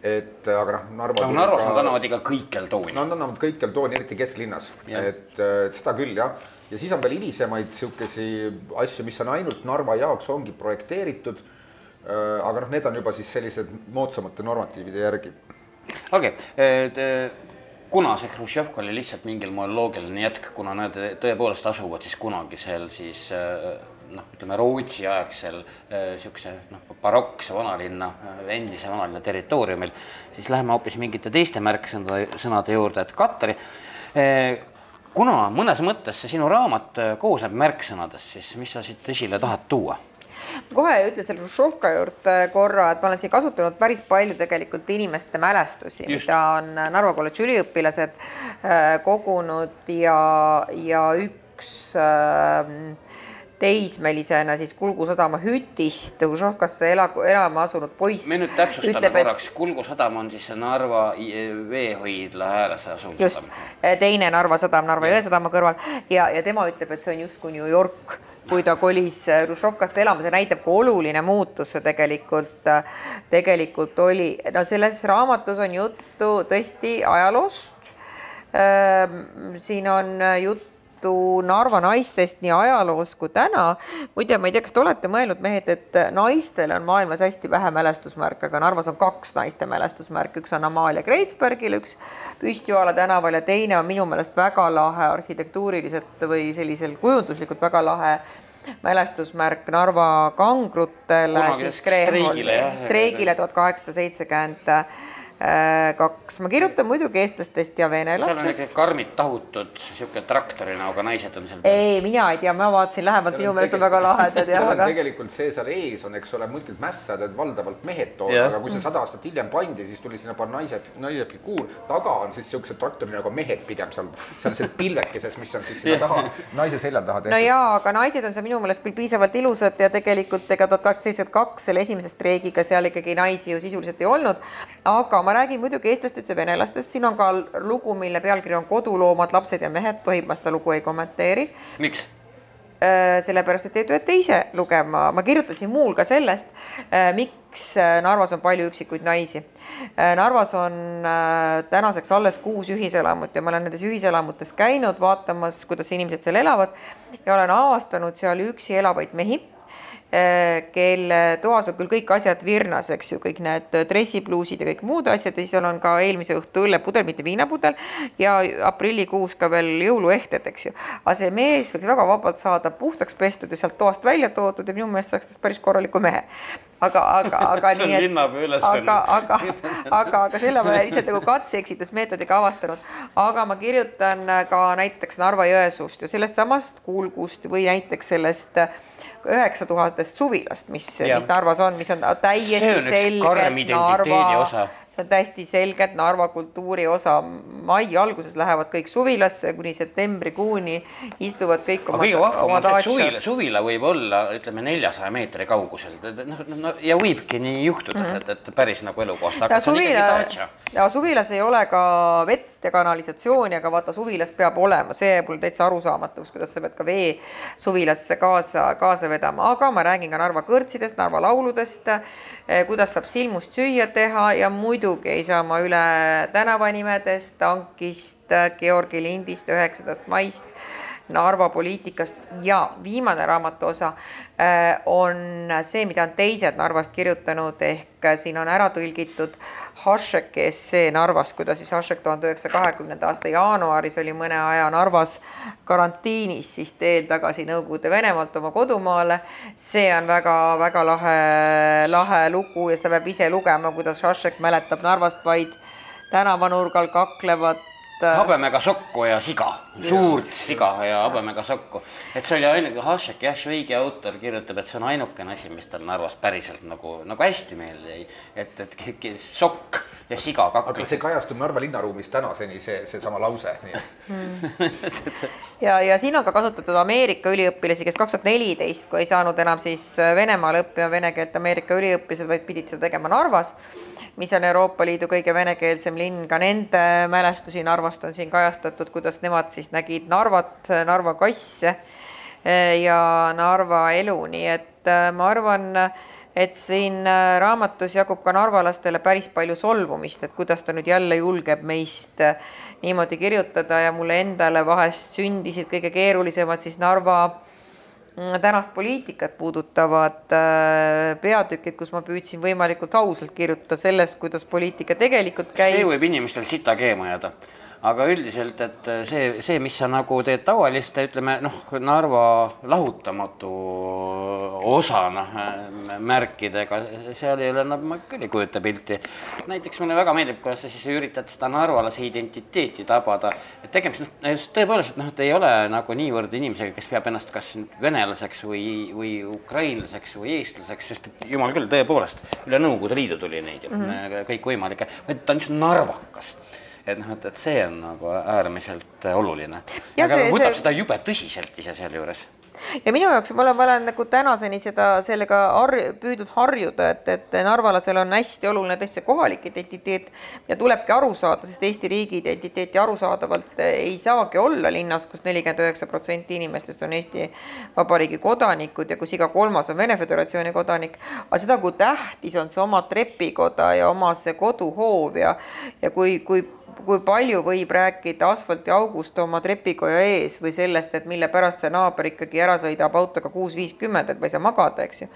et aga noh, Narva no Narvas nad annavad ikka kõikjal tooni. nad annavad kõikjal tooni, eriti kesklinnas, et, et seda küll jah. ja siis on veel hilisemaid sihukesi asju, mis on ainult Narva jaoks ongi projekteeritud. aga noh, need on juba siis sellised moodsamate normatiivide järgi. okei okay., kuna see Hruštšovka oli lihtsalt mingil moel loogiline jätk, kuna nad tõepoolest asuvad siis kunagi seal siis äh, noh, ütleme Rootsi aegsel niisuguse äh, noh, barokse vanalinna, äh, endise vanalinna territooriumil, siis läheme hoopis mingite teiste märksõnade, sõnade juurde, et Katari äh, kuna mõnes mõttes see sinu raamat koosneb märksõnadest, siis mis sa siit esile tahad tuua? kohe ei ütle selle Hruštšovka juurde korra, et ma olen siin kasutanud päris palju tegelikult inimeste mälestusi, mida on Narva kolledži üliõpilased kogunud ja, ja üks äh, teismelisena siis Kulgu sadama hütist Hruštšovkasse ela, elama asunud poiss. me nüüd täpsustame ütleb, korraks et..., Kulgu sadam on siis see Narva veehoidla ääres asuv just, teine Narva sadam Narva jõesadama kõrval ja, ja tema ütleb, et see on justkui New York kui ta kolis Hruštšovkasse elama, see näitab, kui oluline muutus see tegelikult, tegelikult oli. no selles raamatus on juttu tõesti ajaloost. Siin on jutt juttu Narva naistest nii ajaloos kui täna. muide, ma ei tea, kas te olete mõelnud, mehed, et naistel on maailmas hästi vähe mälestusmärke, aga Narvas on kaks naiste mälestusmärki, üks on Amalia Kreitsbergil, üks Püstjoala tänaval ja teine on minu meelest väga lahe arhitektuuriliselt või sellisel kujunduslikult väga lahe mälestusmärk Narva kangrutele, siis streigile, streigile tuhat kaheksasada seitsekümmend kaks, ma kirjutan muidugi eestlastest ja venelastest. seal on karmid tahutud, sihuke traktori näoga naised on seal. ei, mina ei tea, ma vaatasin lähemalt, minu meelest on väga lahedad ja. seal on tegelikult see seal ees on, eks ole, muidugi mässad, et valdavalt mehed toovad yeah., aga kui see sada aastat hiljem pandi, siis tuli sinna paar naise, naise figuur, taga on siis siuksed traktori näoga mehed pigem seal, seal selles pilvekeses, mis on siis sinna taha, naise selja taha tehtud. no jaa, aga naised on seal minu meelest küll piisavalt ilusad ja tegelikult ega tuhat kaheksasada seitsekümmend kaks selle esimese streigiga seal ikkagi naisi ju sisuliselt ei olnud, aga ma räägin muidugi eestlastest ja venelastest, siin on ka lugu, mille pealkiri on Koduloomad, lapsed ja mehed, tohib, ma seda lugu ei kommenteeri. miks? Äh, sellepärast, et te peate ise lugema, ma kirjutasin muuhulgas sellest, äh, miks äh, Narvas on palju üksikuid naisi. Narvas on tänaseks alles kuus ühiselamut ja ma olen nendes ühiselamutes käinud vaatamas, kuidas inimesed seal elavad ja olen avastanud seal üksi elavaid mehi Äh, kelle toas on küll kõik asjad virnas, eks ju, kõik need dressipluusid ja kõik muud asjad ja siis on ka eelmise õhtu õllepudel, mitte viinapudel ja aprillikuus ka veel jõuluehted, eks ju. aga see mees võiks väga vabalt saada puhtaks pestud ja sealt toast välja toodud ja minu meelest saaks tast päris korraliku mehe aga, aga, aga nii et, aga, aga, aga, aga selle ma olen lihtsalt nagu katse-eksitusmeetodiga avastanud. aga ma kirjutan ka näiteks Narva-Jõesuust ja sellest samast Kuulgust või näiteks sellest üheksa tuhandest suvilast, mis, mis Narvas on, mis on täiesti selgelt Narva see on täiesti selgelt Narva kultuuri osa. mai alguses lähevad kõik suvilasse kuni septembrikuuni, istuvad kõik oma. kõige vahvam on see, et suvila, suvila võib olla, ütleme neljasaja meetri kaugusel, noh, no ja võibki nii juhtuda mm, -hmm. et, et päris nagu elukohast. suvilas ei ole ka vett ja kanalisatsiooni, aga vaata, suvilas peab olema, see jääb mulle täitsa arusaamatuks, kuidas sa pead ka vee suvilasse kaasa, kaasa vedama, aga ma räägin ka Narva kõrtsidest, Narva lauludest Eh, kuidas saab silmust süüa teha. Ja muidugi ei saa ma üle tänavanimedest, tankist, Georgi lindist, üheksandast maist, Narva poliitikast. Ja viimane raamatu osa eh, on see, mida on teised Narvast kirjutanud, ehk siin on ära tõlgitud Hašeki essee Narvast, kuidas siis Hašek tuhande üheksasaja kahekümnenda aasta jaanuaris oli mõne aja Narvas karantiinis, siis teel tagasi Nõukogude Venemaalt oma kodumaale. see on väga-väga lahe, lahe lugu ja seda peab ise lugema, kuidas Hašek mäletab Narvast vaid tänavanurgal kaklevat äh, habemega sokku ja siga. suurt siga ja habemega sokku. et see oli ainuke, Hašek jah, Šveigi autor kirjutab, et see on ainukene asi, mis tal Narvas päriselt nagu, nagu hästi meelde jäi. et, et sokk ja siga aga kaklesid. see kajastub Narva linnaruumis tänaseni, see, seesama lause, nii et ja, ja siin on ka kasutatud Ameerika üliõpilasi, kes kaks tuhat neliteist, kui ei saanud enam siis Venemaal õppima vene keelt Ameerika üliõpilased, vaid pidid seda tegema Narvas, mis on Euroopa Liidu kõige venekeelsem linn, ka nende mälestusi Narvast on siin kajastatud, kuidas nemad siis nägid Narvat, Narva kasse eh, ja Narva elu, nii et eh, ma arvan, et siin eh, raamatus jagub ka narvalastele päris palju solvumist, et kuidas ta nüüd jälle julgeb meist niimoodi kirjutada ja mulle endale vahest sündisid kõige keerulisemad siis Narva mm, tänast poliitikat puudutavad äh, peatükid, kus ma püüdsin võimalikult ausalt kirjutada sellest, kuidas poliitika tegelikult see käib. võib inimestel sita keema jääda. Aga üldiselt, et see, see, mis sa nagu teed tavaliste, ütleme noh, Narva lahutamatu osana äh, märkidega, seal ei ole, no ma küll ei kujuta pilti. näiteks mulle väga meeldib, kuidas sa siis üritad seda narvalase identiteeti tabada, et tegemist noh, tõepoolest noh, et ei ole nagu niivõrd inimesega, kes peab ennast kas venelaseks või, või ukrainlaseks või eestlaseks, sest jumal küll, tõepoolest üle Nõukogude Liidu tuli neid ju mm -hmm. kõikvõimalikke, vaid ta on just narvakas et noh, et, et see on nagu äärmiselt oluline. Aga see- võtab see- seda jube tõsiselt ise sealjuures ja minu jaoks ma olen, ma olen nagu tänaseni seda, sellega har-, püüdnud harjuda, et, et narvalasel on hästi oluline tõesti see kohalik identiteet ja tulebki aru saada, sest Eesti riigi identiteeti arusaadavalt ei saagi olla linnas kus, kus nelikümmend üheksa protsenti inimestest on Eesti Vabariigi kodanikud ja kus iga kolmas on Vene Föderatsiooni kodanik, aga seda, kui tähtis on see oma trepikoda ja oma see koduhoov ja, ja kui, kui kui palju võib rääkida asfaltiaugust oma trepikoja ees või sellest, et mille pärast see naaber ikkagi ära sõidab autoga kuus viiskümmend, et ma ei saa magada, eks ju.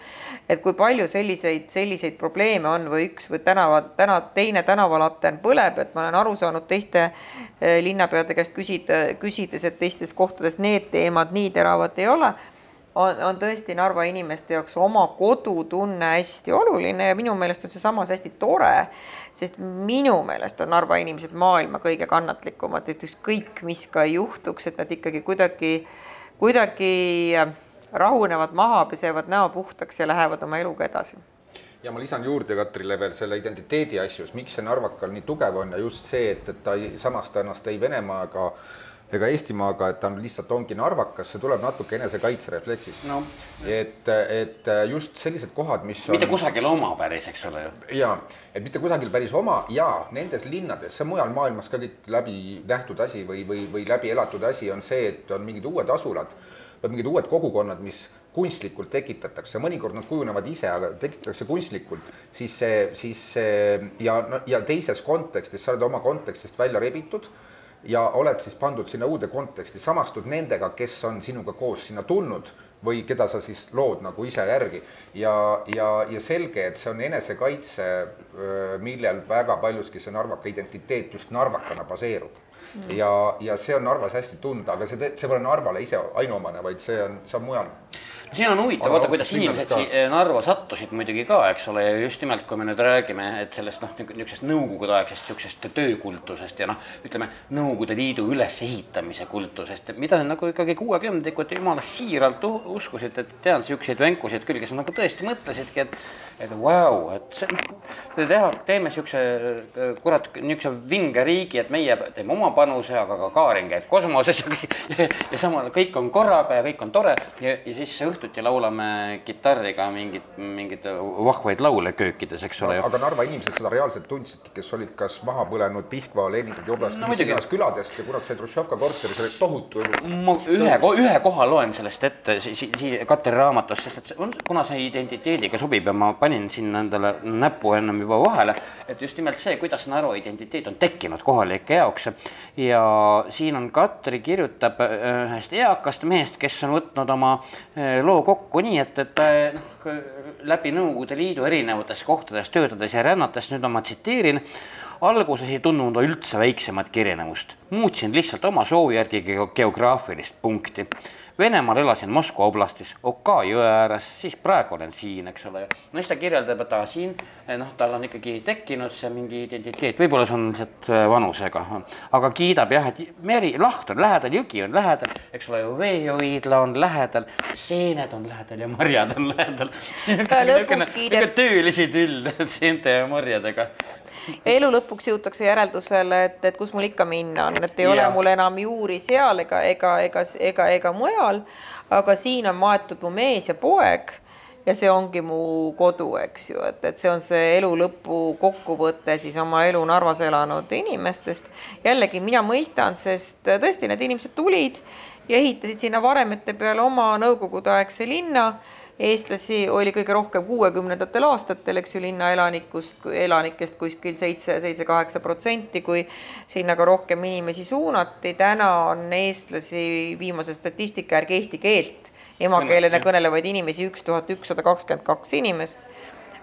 et kui palju selliseid, selliseid probleeme on või üks või tänava, täna teine tänavalaten põleb, et ma olen aru saanud teiste eh, linnapeade käest küsida, küsides, et teistes kohtades need teemad nii teravad ei ole on, on tõesti Narva inimeste jaoks oma kodutunne hästi oluline ja minu meelest on see samas hästi tore, sest minu meelest on Narva inimesed maailma kõige kannatlikumad, et ükskõik, mis ka ei juhtuks, et nad ikkagi kuidagi, kuidagi rahunevad maha, pesevad näo puhtaks ja lähevad oma eluga edasi. Ja ma lisan juurde Katrile veel selle identiteedi asjus, miks see narvakal nii tugev on? Ja just see, et, et ta ei samasta ennast ei Venemaaga ega Eestimaaga, et ta on lihtsalt ongi narvakas, see tuleb natuke enesekaitserefleksist no. Et, et just sellised kohad, mis on mitte kusagil oma päris, eks ole. Ju. ja, et mitte kusagil päris oma. Ja nendes linnades, see on mujal maailmas ka kõik läbi nähtud asi või, või, või läbi elatud asi on see, et on mingid uued asulad või mingid uued kogukonnad, mis kunstlikult tekitatakse, mõnikord nad kujunevad ise, aga tekitatakse kunstlikult, siis see, siis see ja, ja teises kontekstis, sa oled oma kontekstist välja rebitud ja oled siis pandud sinna uude konteksti, samastud nendega, kes on sinuga koos sinna tulnud või keda sa siis lood nagu ise järgi. ja, ja, ja selge, et see on enesekaitse, millel väga paljuski see narvaka identiteet just narvakana baseerub mm.. ja, ja see on Narvas hästi tunda, aga see, see pole Narvale ise ainuomane, vaid see on, see on mujal. Siin on huvitav, vaata, kuidas inimesed linnast siia Narva sattusid muidugi ka, eks ole, ja just nimelt, kui me nüüd räägime, et sellest noh, niisugusest nõukogudeaegsest niisugusest töökultusest ja noh, ütleme Nõukogude Liidu ülesehitamise kultusest, mida nagu ikkagi kuuekümnendikud jumala siiralt uskusid, et tean niisuguseid venkusid küll, kes nagu tõesti mõtlesidki, et et vau wow,, et see noh, teha, teeme niisuguse kurat, niisuguse vinge riigi, et meie teeme oma panuse, aga ka Kaarin käib kosmoses ja, ja, samal kõik on korraga ja kõik on tore. Ja, ja siis õhtuti laulame kitarriga mingit, mingeid vahvaid laule köökides, eks ole. Aga Narva inimesed seda reaalselt tundsidki, kes olid kas maha põlenud Pihkva, Leningradi oblasti No mis iganes küladest ja kurat see Hruštšovka korteris oli tohutu ma ühe, ühe koha loen sellest ette si-, si-, si-, Katri raamatust, sest et see on, kuna see identiteediga sobib ja ma panin sinna endale näpu ennem juba vahele, et just nimelt see, kuidas Narva identiteet on tekkinud kohalike jaoks. Ja siin on Katri kirjutab äh, ühest eakast mehest, kes on võtnud oma äh, loo kokku nii, et, et ta noh, läbi Nõukogude Liidu erinevates kohtades töötades ja rännates, nüüd ma tsiteerin alguses ei tundnud üldse väiksemat kirjenevust, muutsin lihtsalt oma soovi järgi geo- geograafilist punkti. Venemaal elasin Moskva oblastis, Oka jõe ääres, siis praegu olen siin, eks ole. no siis ta kirjeldab, et aa siin, noh, tal on ikkagi tekkinud see mingi identiteet, võib-olla see on lihtsalt äh, vanusega, aga kiidab jah, et meri, laht on lähedal, jõgi on lähedal, eks ole ju, veehoidla on lähedal, seened on lähedal ja marjad on lähedal. lõpuks kiidab. töölisi tüll seente ja marjadega elu lõpuks jõutakse järeldusele, et, et kus mul ikka minna on, et ei ja. ole mul enam juuri seal ega, ega, ega, ega, ega mujal. Aga siin on maetud mu mees ja poeg ja see ongi mu kodu, eks ju, et, et see on see elu lõpu kokkuvõte siis oma elu Narvas elanud inimestest. jällegi mina mõistan, sest tõesti need inimesed tulid ja ehitasid sinna varemete peale oma nõukogudeaegse linna eestlasi oli kõige rohkem kuuekümnendatel aastatel, eks ju, linna elanikust, elanikest kuskil seitse, seitse-kaheksa protsenti, kui sinna ka rohkem inimesi suunati. täna on eestlasi viimase statistika järgi eesti keelt emakeelena kõnelevaid inimesi üks tuhat ükssada kakskümmend kaks inimest,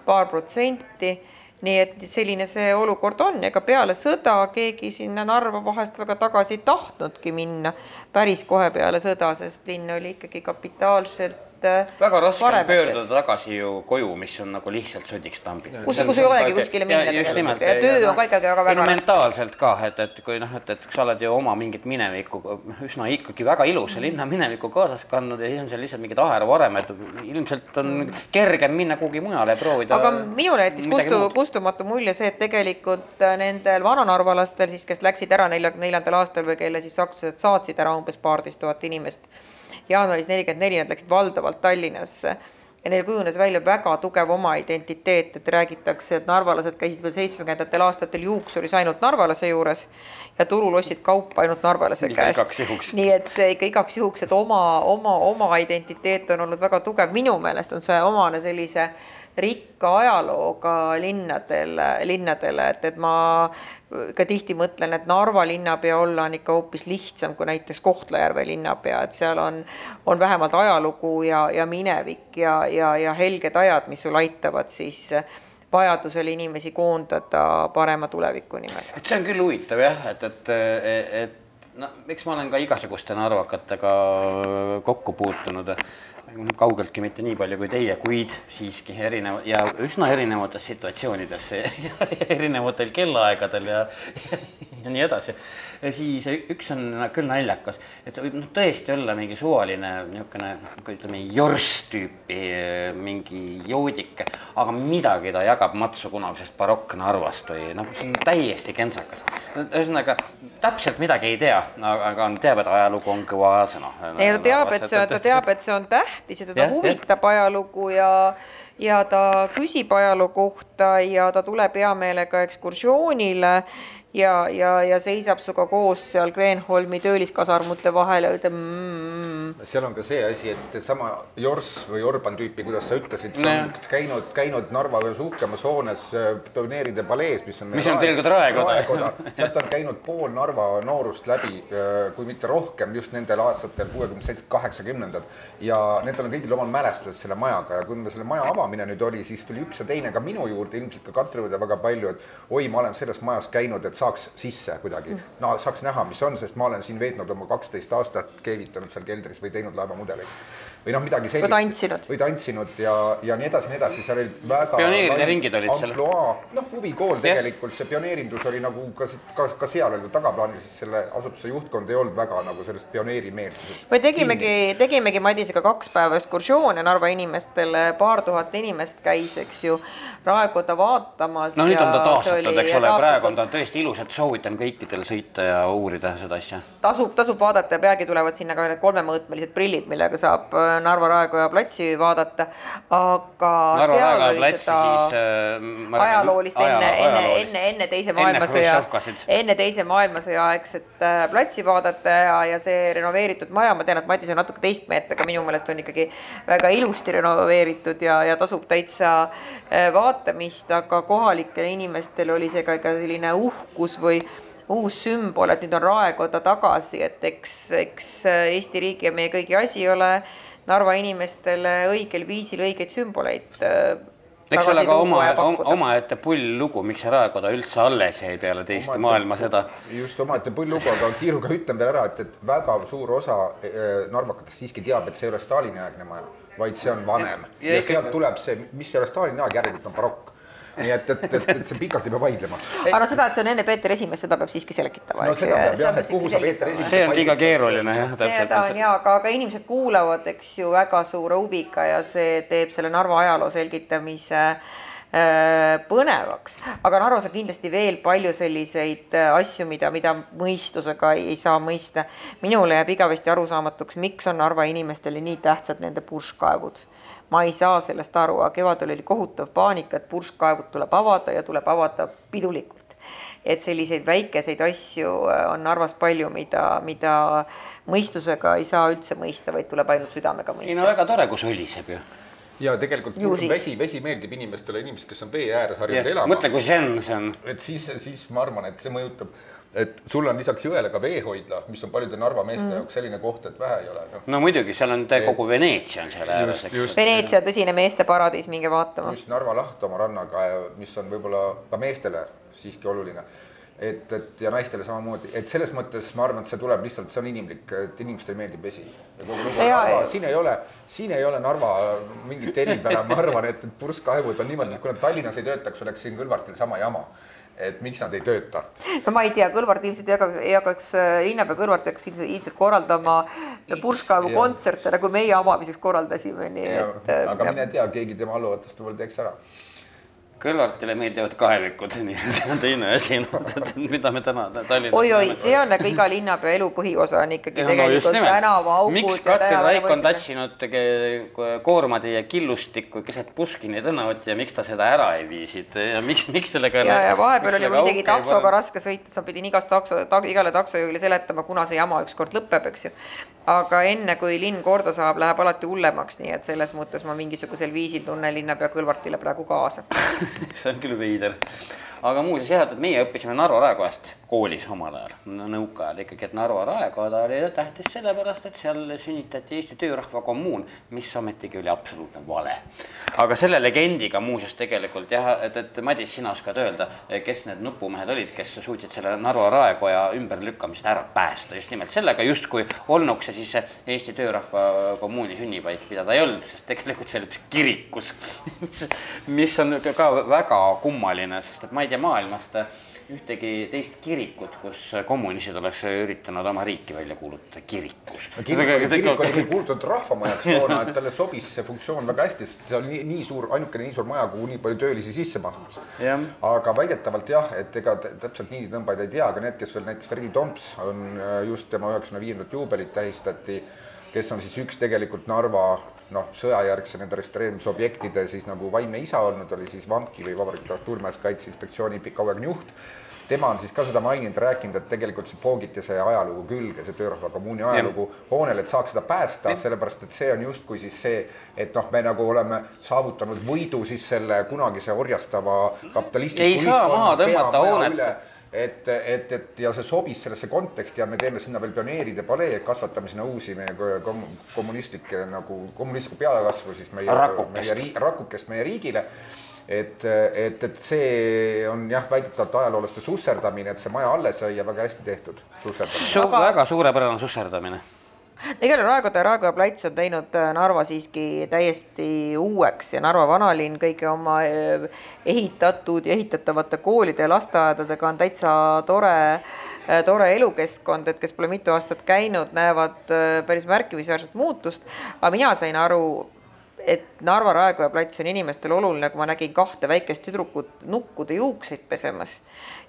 paar protsenti. Nii et selline see olukord on, ega peale sõda keegi sinna Narva vahest väga tagasi ei tahtnudki minna, päris kohe peale sõda, sest linn oli ikkagi kapitaalselt et äh, väga raske on pöörduda tagasi ju koju, mis on nagu lihtsalt sodiks tambitud. kus, kus ei olegi kuskile minna tegelikult ja töö on ka ikkagi väga, väga raske. mentaalselt ka, et, et kui noh, et, et sa oled ju oma mingit minevikku üsna ikkagi väga ilusa linna minevikku kaasas kandnud ja siis on seal lihtsalt mingid ahervaremed, ilmselt on kergem minna kuhugi mujale ja proovida. aga minule jättis kustu, kustumatu mulje see, et tegelikult äh, nendel vananarvalastel siis, kes läksid ära nelja, neljandal aastal või kelle siis sakslased saatsid ära umbes paarteist tuhat inimest jaanuaris nelikümmend neli nad läksid valdavalt Tallinnasse. Ja neil kujunes välja väga tugev oma identiteet, et räägitakse, et narvalased käisid veel seitsmekümnendatel aastatel juuksuris ainult narvalase juures ja turul ostsid kaupa ainult narvalase käest. nii et see ikka igaks juhuks, et oma, oma, oma identiteet on olnud väga tugev, minu meelest on see omane sellise rikka ajalooga linnadele, linnadele, et, et ma ka tihti mõtlen, et Narva linnapea olla on ikka hoopis lihtsam kui näiteks Kohtla-Järve linnapea, et seal on, on vähemalt ajalugu ja, ja minevik ja, ja, ja helged ajad, mis sul aitavad siis vajadusel inimesi koondada parema tuleviku nimel. et see on küll huvitav jah, et, et, et no eks ma olen ka igasuguste narvakatega kokku puutunud kaugeltki mitte nii palju kui teie, kuid siiski erinev ja üsna erinevates situatsioonides ja erinevatel kellaaegadel ja, ja, ja nii edasi. siis üks on küll naljakas, et see võib noh, tõesti olla mingi suvaline niisugune, ütleme, jorss tüüpi mingi joodik, aga midagi ta jagab matsu kunagisest barokk-Narvast või noh, see on täiesti kentsakas. ühesõnaga täpselt midagi ei tea, aga teab, et ajalugu on kõva sõna. ei, ta teab, et see, ta teab, et see on tähtis tähtis ja teda ja, huvitab ja. ajalugu ja ja ta küsib ajaloo kohta ja ta tuleb hea meelega ekskursioonile ja, ja, ja seisab sinuga koos seal Kreenholmi tööliskasarmute vahel ja ütleb mm. seal on ka see asi, et sama Jors või Orban tüüpi, kuidas sa ütlesid, sa oled käinud, käinud Narva ühes uhkemas hoones äh, pioneeride palees, mis on mis on teil ka raekoda. sealt on käinud pool Narva noorust läbi, äh, kui mitte rohkem, just nendel aastatel kuuekümnendad, seitsmekümnendad, kaheksakümnendad. ja nendel on kõigil omal mälestused selle majaga ja kui selle maja avamine nüüd oli, siis tuli üks ja teine ka minu juurde, ilmselt ka Katri juurde väga palju, et oi, ma olen selles majas käinud, et saaks sisse kuidagi, no saaks näha, mis on, sest ma olen siin veetnud oma kaksteist aastat, keevitanud seal keldris või teinud laevamudeleid või noh, midagi sellist. või tantsinud. või tantsinud ja, ja nii edasi, nii edasi, seal olid väga. pioneeride ringid olid seal. noh, huvikool tegelikult, see pioneerindus oli nagu ka, ka, ka seal oli tagaplaanil, sest selle asutuse juhtkond ei olnud väga nagu sellest pioneerimeelsusest. me tegimegi, tegimegi Madisega kaks päeva ekskursioone Narva inimestele, paar tuhat inimest käis, eks ju, Raekoda vaatamas. no nüüd on ta taastatud, eks ole, praegu on ta tõesti ilus, et soovitan kõikidel sõita ja uurida seda asja. tasub, tasub vaadata ja peagi tulevad sinna ka need kolmemõõtmelised prillid, millega saab äh, Narva Raekoja platsi vaadata, aga Narva seal oli seda siis, äh, ajaloolist enne, enne, enne, enne teise maailmasõja, enne teise maailmasõja aegset äh, platsi vaadata ja, ja see renoveeritud maja, ma tean, et Madis on natuke teist meelt, aga minu meelest on ikkagi väga ilusti renoveeritud ja, ja tasub täitsa äh, vaatamist, aga kohalikel inimestel oli see ka ikka selline uhkus või uus sümbol, et nüüd on Raekoda tagasi, et eks, eks Eesti riigi ja meie kõigi asi ole Narva inimestele õigel viisil õigeid sümboleid äh, eks ole ka oma omaette pull lugu, miks see Raekoda üldse alles jäi peale teist Omaette- maailmasõda. just omaette põlluga, aga kiiruga ütlen veel ära, et, et väga suur osa eh, narvakatest siiski teab, et see ei ole Stalini aegne maja, vaid see on vanem Ja- ja, ja ja sealt ikkagi- tuleb see, mis ei ole Stalini aeg, järelikult on barokk. nii et, et, et, et see pikalt ei pea vaidlema. aga no seda, et see on enne Peeter Esimest, seda peab siiski selgitama. no seda peab jah, et kuhu sa Peeter Esimest see on liiga keeruline jah, seda on täpselt. jaa, aga, aga inimesed kuulavad, eks ju, väga suure huviga ja see teeb selle Narva ajaloo selgitamise äh, põnevaks, aga Narvas on kindlasti veel palju selliseid äh, asju, mida, mida mõistusega ei, ei saa mõista. minule jääb igavesti arusaamatuks, miks on Narva inimestele nii tähtsad nende purskkaevud. ma ei saa sellest aru, aga kevadel oli kohutav paanika, et purskkaevud tuleb avada ja tuleb avada pidulikult et selliseid väikeseid asju äh, on Narvas palju, mida, mida mõistusega ei saa üldse mõista, vaid tuleb ainult südamega ei no mõista. väga tore, kui sõliseb ju. Ja tegelikult vesi, vesi meeldib inimestele, inimesed, kes on vee ääres harjunud elama. mõtle, kui zen see on. et siis, siis ma arvan, et see mõjutab, et sul on lisaks jõele ka veehoidla, mis on paljude Narva meeste mm. jaoks selline koht, et vähe ei ole no.. no muidugi, seal on te- kogu Veneetsia on seal ääres, eks. Veneetsia tõsine meeste paradiis, minge vaatama. just Narva laht oma rannaga, mis on võib-olla ka meestele siiski oluline. et, et ja naistele samamoodi, et selles mõttes ma arvan, et see tuleb lihtsalt, see on inimlik, et inimestele meeldib vesi. ja kogu lugu Ja- Narva, siin ei ole, siin ei ole Narva mingit eripära, ma arvan, et, purskkaevud on niimoodi, et kui nad Tallinnas ei töötaks, oleks siin Kõlvartil sama jama. et miks nad ei tööta no ma ei tea, Kõlvart ilmselt ei hakkaks, ei hakkaks, linnapea Kõlvart hakkaks ilmselt, korraldama purskkaevu kontserte, nagu meie avamiseks korraldasime, nii Ja, et. äh, aga mine tea, keegi tema alluvatest võib-olla teeks ära. Kõlvartile meeldivad kaevikud, nii et see on teine asi, mida me täna Tallinnas oi-oi, see on nagu iga linnapea elu põhiosa on ikkagi Ja no tegelikult nimelt. tänavaaugud. miks Katri Raik on tassinud tege- koormatäie killustikku keset Puškini tänavat ja miks ta seda ära ei viisid ja miks, miks sellega ja, ja vahepeal oli mul isegi taksoga pane? raske sõita, siis ma pidin igast takso ta,, igale taksojuhile seletama, kuna see jama ükskord lõpeb, eks ju. aga enne, kui linn korda saab, läheb alati hullemaks, nii et selles mõttes ma mingisugusel viisil tunnen linnapea Kõlvartile praegu kaasa. see on küll veider. Aga muuseas jah, et meie õppisime Narva raekojast koolis omal ajal, nõukaajal ikkagi, et Narva raekoda oli tähtis sellepärast, et seal sünnitati Eesti töörahva kommuun, mis ometigi oli absoluutne vale. aga selle legendiga muuseas tegelikult jah, et, et Madis, sina oskad öelda, kes need nupumehed olid, kes suutsid selle Narva raekoja ümberlükkamist ära päästa just nimelt sellega, justkui olnuks see siis Eesti töörahva kommuuni sünnipaik, mida ta ei olnud, sest tegelikult see oli kirikus, mis, mis on ka- ka väga kummaline, sest et ma ei tea maailmast ühtegi teist kirikut, kus kommunistid oleks üritanud oma riiki välja kuulutada kirikus. kirik kirik oli küll kuulutatud rahvamajaks toona, et talle sobis see funktsioon väga hästi, sest see oli nii, nii suur, ainukene nii suur maja, kuhu nii palju töölisi sisse mahtus. Aga väidetavalt jah, et ega tä- täpselt nii tõmbajaid ei tea, aga need, kes veel näiteks Fredi Tomps on äh, just tema üheksakümne viiendat juubelit tähistati, kes on siis üks tegelikult Narva noh, sõjajärgse nende restaureerimisobjektide siis nagu vaimne isa olnud, oli siis VAMK-i või Vabariigi Kultuurimajas Kaitseinspektsiooni pikaaegne juht tema on siis ka seda maininud, rääkinud, et tegelikult see poogiti see ajalugu külge, see töörahva kommuuni ajalugu hoonele, et saaks seda päästa, sellepärast et see on justkui siis see, et noh, me nagu oleme saavutanud võidu siis selle kunagise orjastava kapitalistliku Ei saa maha tõmmata hoonet. üle. et, et, et ja see sobis sellesse konteksti ja me teeme sinna veel pioneeride palee, kasvatame sinna uusi meie ko- kom, kommunistlikke nagu kommunistlikku pealekasvu siis meie, Rakukest. meie ri, rakukest meie riigile et, et, et see on jah, väidetavalt ajaloolaste susserdamine, et see maja alles jäi ja väga hästi tehtud susserdamine. Su väga suurepärane susserdamine. Igal juhul Raekoja ja Raekoja plats on teinud äh, Narva siiski täiesti uueks ja Narva vanalinn kõigi oma äh, ehitatud ja ehitatavate koolide ja lasteaedadega on täitsa tore, tore elukeskkond, et kes pole mitu aastat käinud, näevad äh, päris märkimisväärset muutust. aga mina sain aru, et Narva Raekoja plats on inimestele oluline, kui ma nägin kahte väikest tüdrukut nukkude juukseid pesemas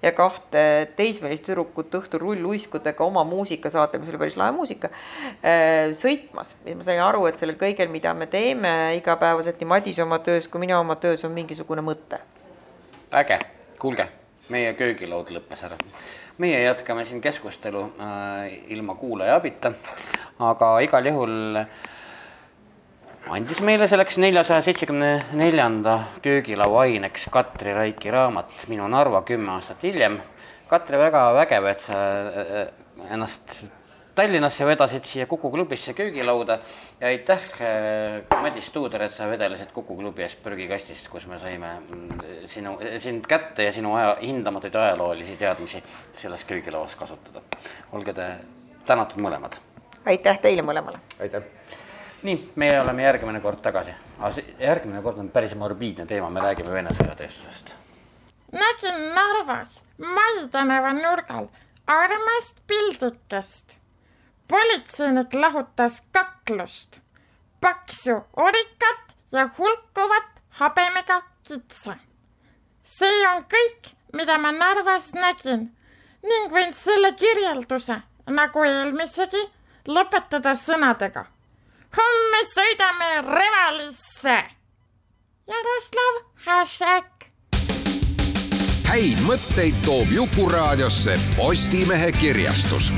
ja kahte teismelist tüdrukut õhtul rulluiskudega oma muusikasaatel, mis oli päris lahe muusika, sõitmas. ja ma sain aru, et sellel kõigel, mida me teeme igapäevaselt nii Madis oma töös kui mina oma töös, on mingisugune mõte. äge, kuulge, meie köögilaud lõppes ära. meie jätkame siin keskustelu äh, ilma kuulaja abita, aga igal juhul andis meile selleks neljasaja seitsmekümne neljanda köögilaua aineks Katri Raiki raamat Minu Narva kümme aastat hiljem. Katri, väga vägev, et sa äh, ennast Tallinnasse vedasid siia Kuku klubisse köögilauda ja aitäh äh,, Madis Tuuder, et sa vedelesid Kuku klubi eest prügikastist, kus me saime mm, sinu, sind kätte ja sinu aja, hindamatuid ajaloolisi teadmisi selles köögilauas kasutada. olge te tänatud mõlemad. aitäh teile mõlemale. aitäh nii, meie oleme järgmine kord tagasi, aga järgmine kord on päris morbiidne teema, me räägime Vene sõjatööstusest. nägin Narvas Mai tänava nurgal armast pildikest. politseinik lahutas kaklust, paksu orikat ja hulkuvat habemega kitse. see on kõik, mida ma Narvas nägin ning võin selle kirjelduse, nagu eelmisegi, lõpetada sõnadega homme sõidame Revalisse. Jaroslav Hašek. häid mõtteid toob Jukuraadiosse Postimehe kirjastus